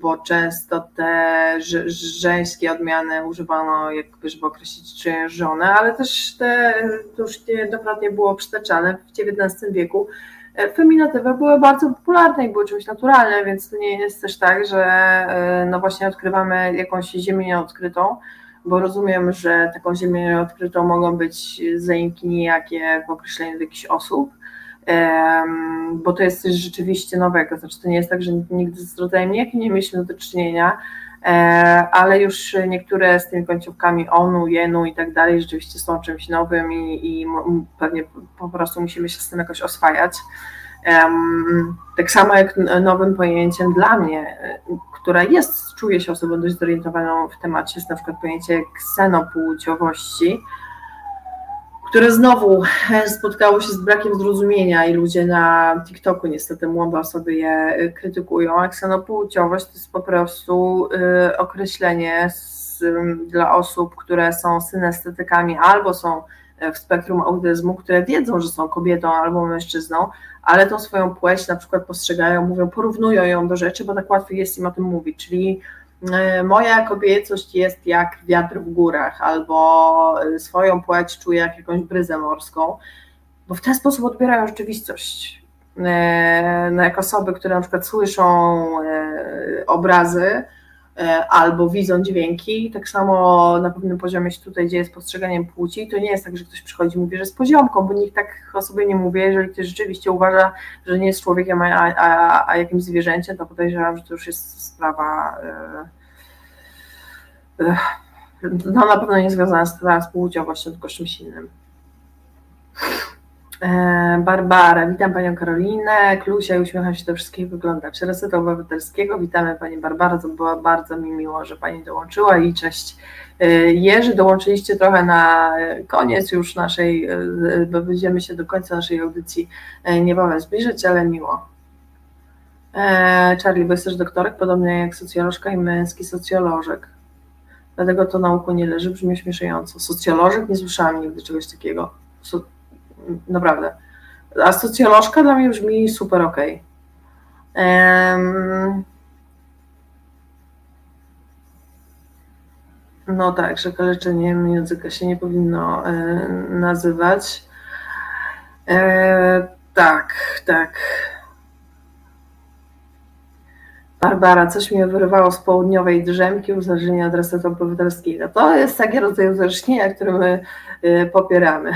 bo często te żeńskie odmiany używano jakby, żeby określić czyjąś żonę, ale też te, to już niejednokrotnie było przytaczane w XIX wieku, e, feminatywy były bardzo popularne i były czymś naturalnym, więc to nie jest też tak, że e, no właśnie odkrywamy jakąś ziemię nieodkrytą, bo rozumiem, że taką ziemię odkrytą mogą być zaimki nijakie w określeniu jakichś osób, bo to jest coś rzeczywiście nowego, znaczy to nie jest tak, że nigdy z rodzajem nijakim nie mieliśmy do czynienia, e, ale już niektóre z tymi końcówkami onu, jenu i tak dalej rzeczywiście są czymś nowym i, i pewnie po prostu musimy się z tym jakoś oswajać. Tak samo jak nowym pojęciem dla mnie, która jest, czuje się osobą dość zorientowaną w temacie, jest na przykład pojęcie ksenopłciowości, które znowu e, spotkało się z brakiem zrozumienia i ludzie na TikToku niestety młode osoby je e, krytykują, a to jest po prostu y, określenie z, dla osób, które są synestetykami albo są w spektrum autyzmu, które wiedzą, że są kobietą albo mężczyzną, ale tą swoją płeć na przykład postrzegają, mówią, porównują ją do rzeczy, bo tak łatwiej jest im o tym mówić, czyli e, moja kobiecość jest jak wiatr w górach, albo e, swoją płeć czuję jak jakąś bryzę morską, bo w ten sposób odbierają rzeczywistość. E, no jak osoby, które na przykład słyszą obrazy, E, albo widzą dźwięki. Tak samo na pewnym poziomie się tutaj dzieje z postrzeganiem płci. To nie jest tak, że ktoś przychodzi i mówi, że jest poziomką, bo nikt tak o sobie nie mówi. Jeżeli ktoś rzeczywiście uważa, że nie jest człowiekiem, a, a, a jakimś zwierzęciem, to podejrzewam, że to już jest sprawa. Yy, yy, no na pewno nie związana z, z płciowością, tylko z czymś innym. E, Barbara, witam Panią Karolinę, Klusia i uśmiecham się do wszystkich wyglądaczy Resetu Obywatelskiego. Witamy Pani Barbara, to było bardzo mi miło, że Pani dołączyła i cześć e, Jerzy, dołączyliście trochę na koniec już naszej, e, bo będziemy się do końca naszej audycji niebawem zbliżyć, ale miło. Charlie, bo jesteś doktorek, podobnie jak socjolożka i męski socjolożek. Dlatego to nauku nie leży, brzmi śmieszająco. Socjolożek nie słyszałam nigdy czegoś takiego. So naprawdę. A socjolożka dla mnie brzmi super okej. Um, no tak, że kaleczeniem języka się nie powinno e, nazywać. E, tak, tak. Barbara, coś mnie wyrwało z południowej drzemki uzależnienia od resetu obywatelskiego. To jest taki rodzaj uzależnienia, który my e, popieramy.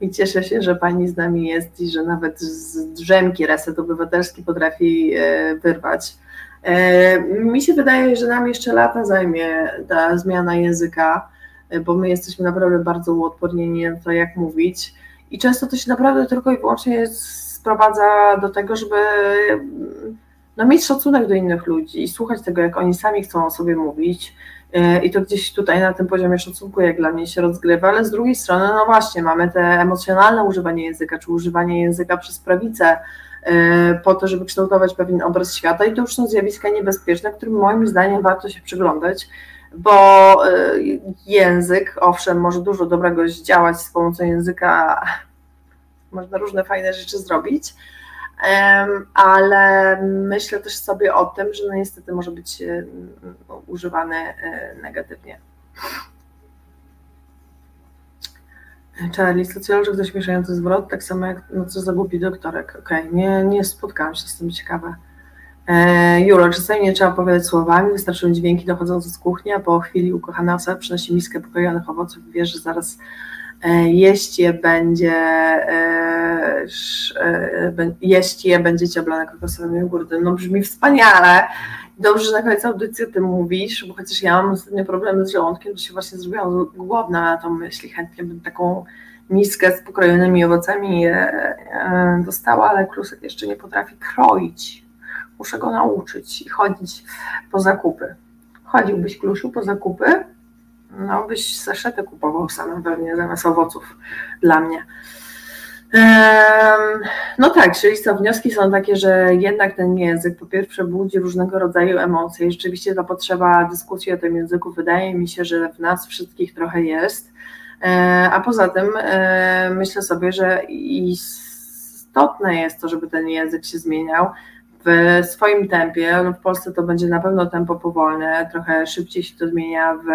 I cieszę się, że Pani z nami jest i że nawet z drzemki Reset Obywatelski potrafi e, wyrwać. E, mi się wydaje, że nam jeszcze lata zajmie ta zmiana języka, e, bo my jesteśmy naprawdę bardzo uodpornieni na to, jak mówić. I często to się naprawdę tylko i wyłącznie sprowadza do tego, żeby no, mieć szacunek do innych ludzi i słuchać tego, jak oni sami chcą o sobie mówić i to gdzieś tutaj na tym poziomie szacunku jak dla mnie się rozgrywa, ale z drugiej strony, no właśnie, mamy te emocjonalne używanie języka, czy używanie języka przez prawicę e, po to, żeby kształtować pewien obraz świata i to już są zjawiska niebezpieczne, którym moim zdaniem warto się przyglądać, bo e, język, owszem, może dużo dobrego zdziałać z pomocą języka, można różne fajne rzeczy zrobić, ale myślę też sobie o tym, że no niestety może być używany e, negatywnie. Charlie, socjolog to śmieszający zwrot, tak samo jak no co za głupi doktorek. Okej, okay. nie, nie spotkałam się z tym, ciekawe. E, Juro, czasami nie trzeba opowiadać słowami, wystarczą dźwięki dochodzące z kuchni, a po chwili ukochana osoba przynosi miskę pokojonych owoców i że zaraz E, jeść je będzie e, jeść je będziecie oblane kokosowym jogurtem. No brzmi wspaniale. Dobrze, że na koniec audycji o tym mówisz, bo chociaż ja mam ostatnio problemy z żołądkiem, to się właśnie zrobiłam głodna na tą myśl chętnie bym taką miskę z pokrojonymi owocami dostała, ale klusek jeszcze nie potrafi kroić. Muszę go nauczyć i chodzić po zakupy. Chodziłbyś, Klusiu, po zakupy? no byś saszetę kupował sam pewnie zamiast owoców dla mnie. No tak, czyli co, wnioski są takie, że jednak ten język po pierwsze budzi różnego rodzaju emocje i rzeczywiście ta potrzeba dyskusji o tym języku wydaje mi się, że w nas wszystkich trochę jest, e, a poza tym e, myślę sobie, że istotne jest to, żeby ten język się zmieniał w swoim tempie, no w Polsce to będzie na pewno tempo powolne, trochę szybciej się to zmienia w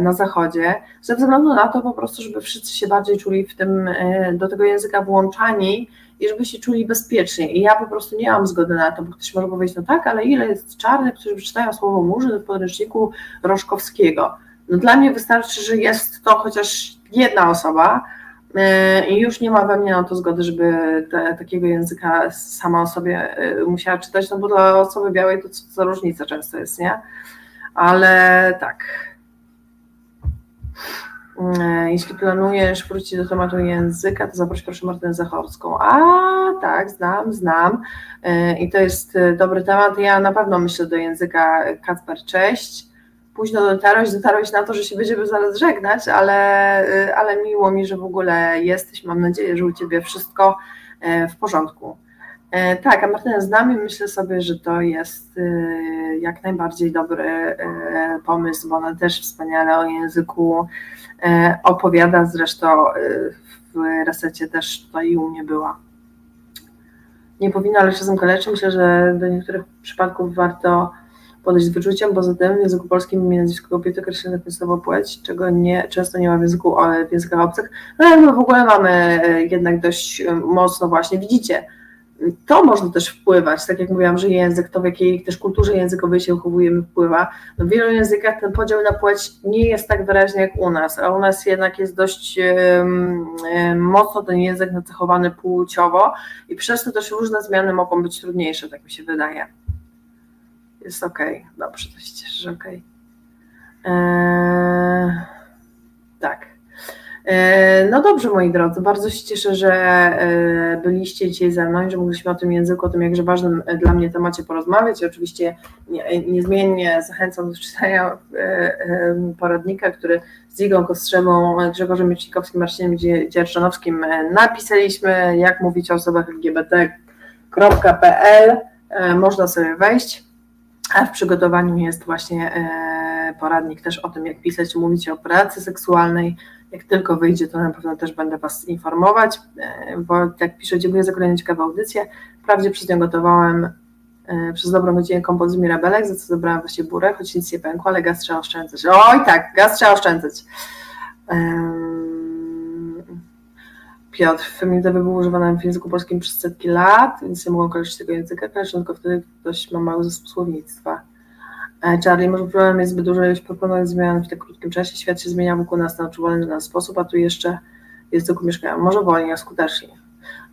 na zachodzie, ze względu na to po prostu, żeby wszyscy się bardziej czuli w tym, e, do tego języka włączani i żeby się czuli bezpiecznie. I ja po prostu nie mam zgody na to, bo ktoś może powiedzieć, no tak, ale ile jest czarnych, którzy przeczytają słowo murzyn w podręczniku Roszkowskiego. No dla mnie wystarczy, że jest to chociaż jedna osoba, e, i już nie ma we mnie na to zgody, żeby te, takiego języka sama o sobie e, musiała czytać, no bo dla osoby białej to co za różnica często jest, nie? Ale tak, E, jeśli planujesz wrócić do tematu języka, to zaproś proszę Martynę Zachorską. A tak, znam, znam. E, I to jest e, dobry temat. Ja na pewno myślę do języka Kacper, cześć. Późno dotarłeś, dotarłeś na to, że się będziemy zaraz żegnać, ale, ale miło mi, że w ogóle jesteś. Mam nadzieję, że u Ciebie wszystko w porządku. Tak, a Martyna z nami myślę sobie, że to jest jak najbardziej dobry pomysł, bo ona też wspaniale o języku E, opowiada, zresztą e, w resecie też tutaj u mnie była. Nie powinno, ale czasem kaleczy. Myślę, że do niektórych przypadków warto podejść z wyczuciem. Poza tym w języku polskim imię nazwisko kobiety określone słowo płeć, czego nie, często nie ma w języku w językach obcych. No ale my w ogóle mamy e, jednak dość mocno właśnie, widzicie, to może też wpływać, tak jak mówiłam, że język, to w jakiej też kulturze językowej się uchowujemy wpływa. W wielu językach ten podział na płeć nie jest tak wyraźny jak u nas, a u nas jednak jest dość mocno ten język nacechowany płciowo i przez to też różne zmiany mogą być trudniejsze, tak mi się wydaje. Jest ok, dobrze, to się cieszę, że ok. Eee, tak. E, no dobrze, moi drodzy, bardzo się cieszę, że e, byliście dzisiaj ze mną i że mogliśmy o tym języku, o tym jakże ważnym e, dla mnie temacie porozmawiać. Oczywiście niezmiennie zachęcam do czytania poradnika, który z Igą Kostrzewą, Grzegorzem Miecznikowskim, Marcinem Dzierżanowskim napisaliśmy, jak mówić o osobach lgbt.pl. Można sobie wejść. A w przygotowaniu jest właśnie poradnik też o tym, jak pisać, mówić o pracy seksualnej, jak tylko wyjdzie, to na pewno też będę Was informować, e, bo jak piszę, dziękuję za kolejną ciekawą audycję. Wprawdzie przez nią gotowałem e, przez dobrą godzinę kompot z Mirabelek, za co zabrałam właśnie burę, choć nic nie pękło, ale gaz trzeba oszczędzać. Oj tak, gaz trzeba oszczędzać. Piotr, feminitywy był używany w języku polskim przez setki lat, więc nie mogą korzystać z tego języka, tylko wtedy ktoś ma mały zespół słownictwa. E, Charlie, może problem jest zbyt dużo ilość proponowanych zmian w tak krótkim czasie. Świat się zmienia wokół nas na odczuwalny dla nas sposób, a tu jeszcze jest tylko mieszkają. Może wolniej, a skutecznie.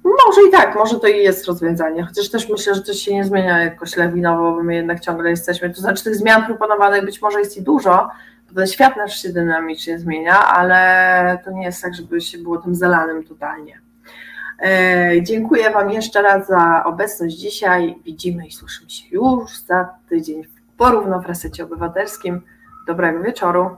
Może i tak, może to i jest rozwiązanie, chociaż też myślę, że to się nie zmienia jakoś lawinowo, bo my jednak ciągle jesteśmy, to znaczy tych zmian proponowanych być może jest i dużo, bo ten świat nasz się dynamicznie zmienia, ale to nie jest tak, żeby się było tym zalanym totalnie. E, dziękuję Wam jeszcze raz za obecność dzisiaj. Widzimy i słyszymy się już za tydzień porówno w resecie obywatelskim. Dobrego wieczoru.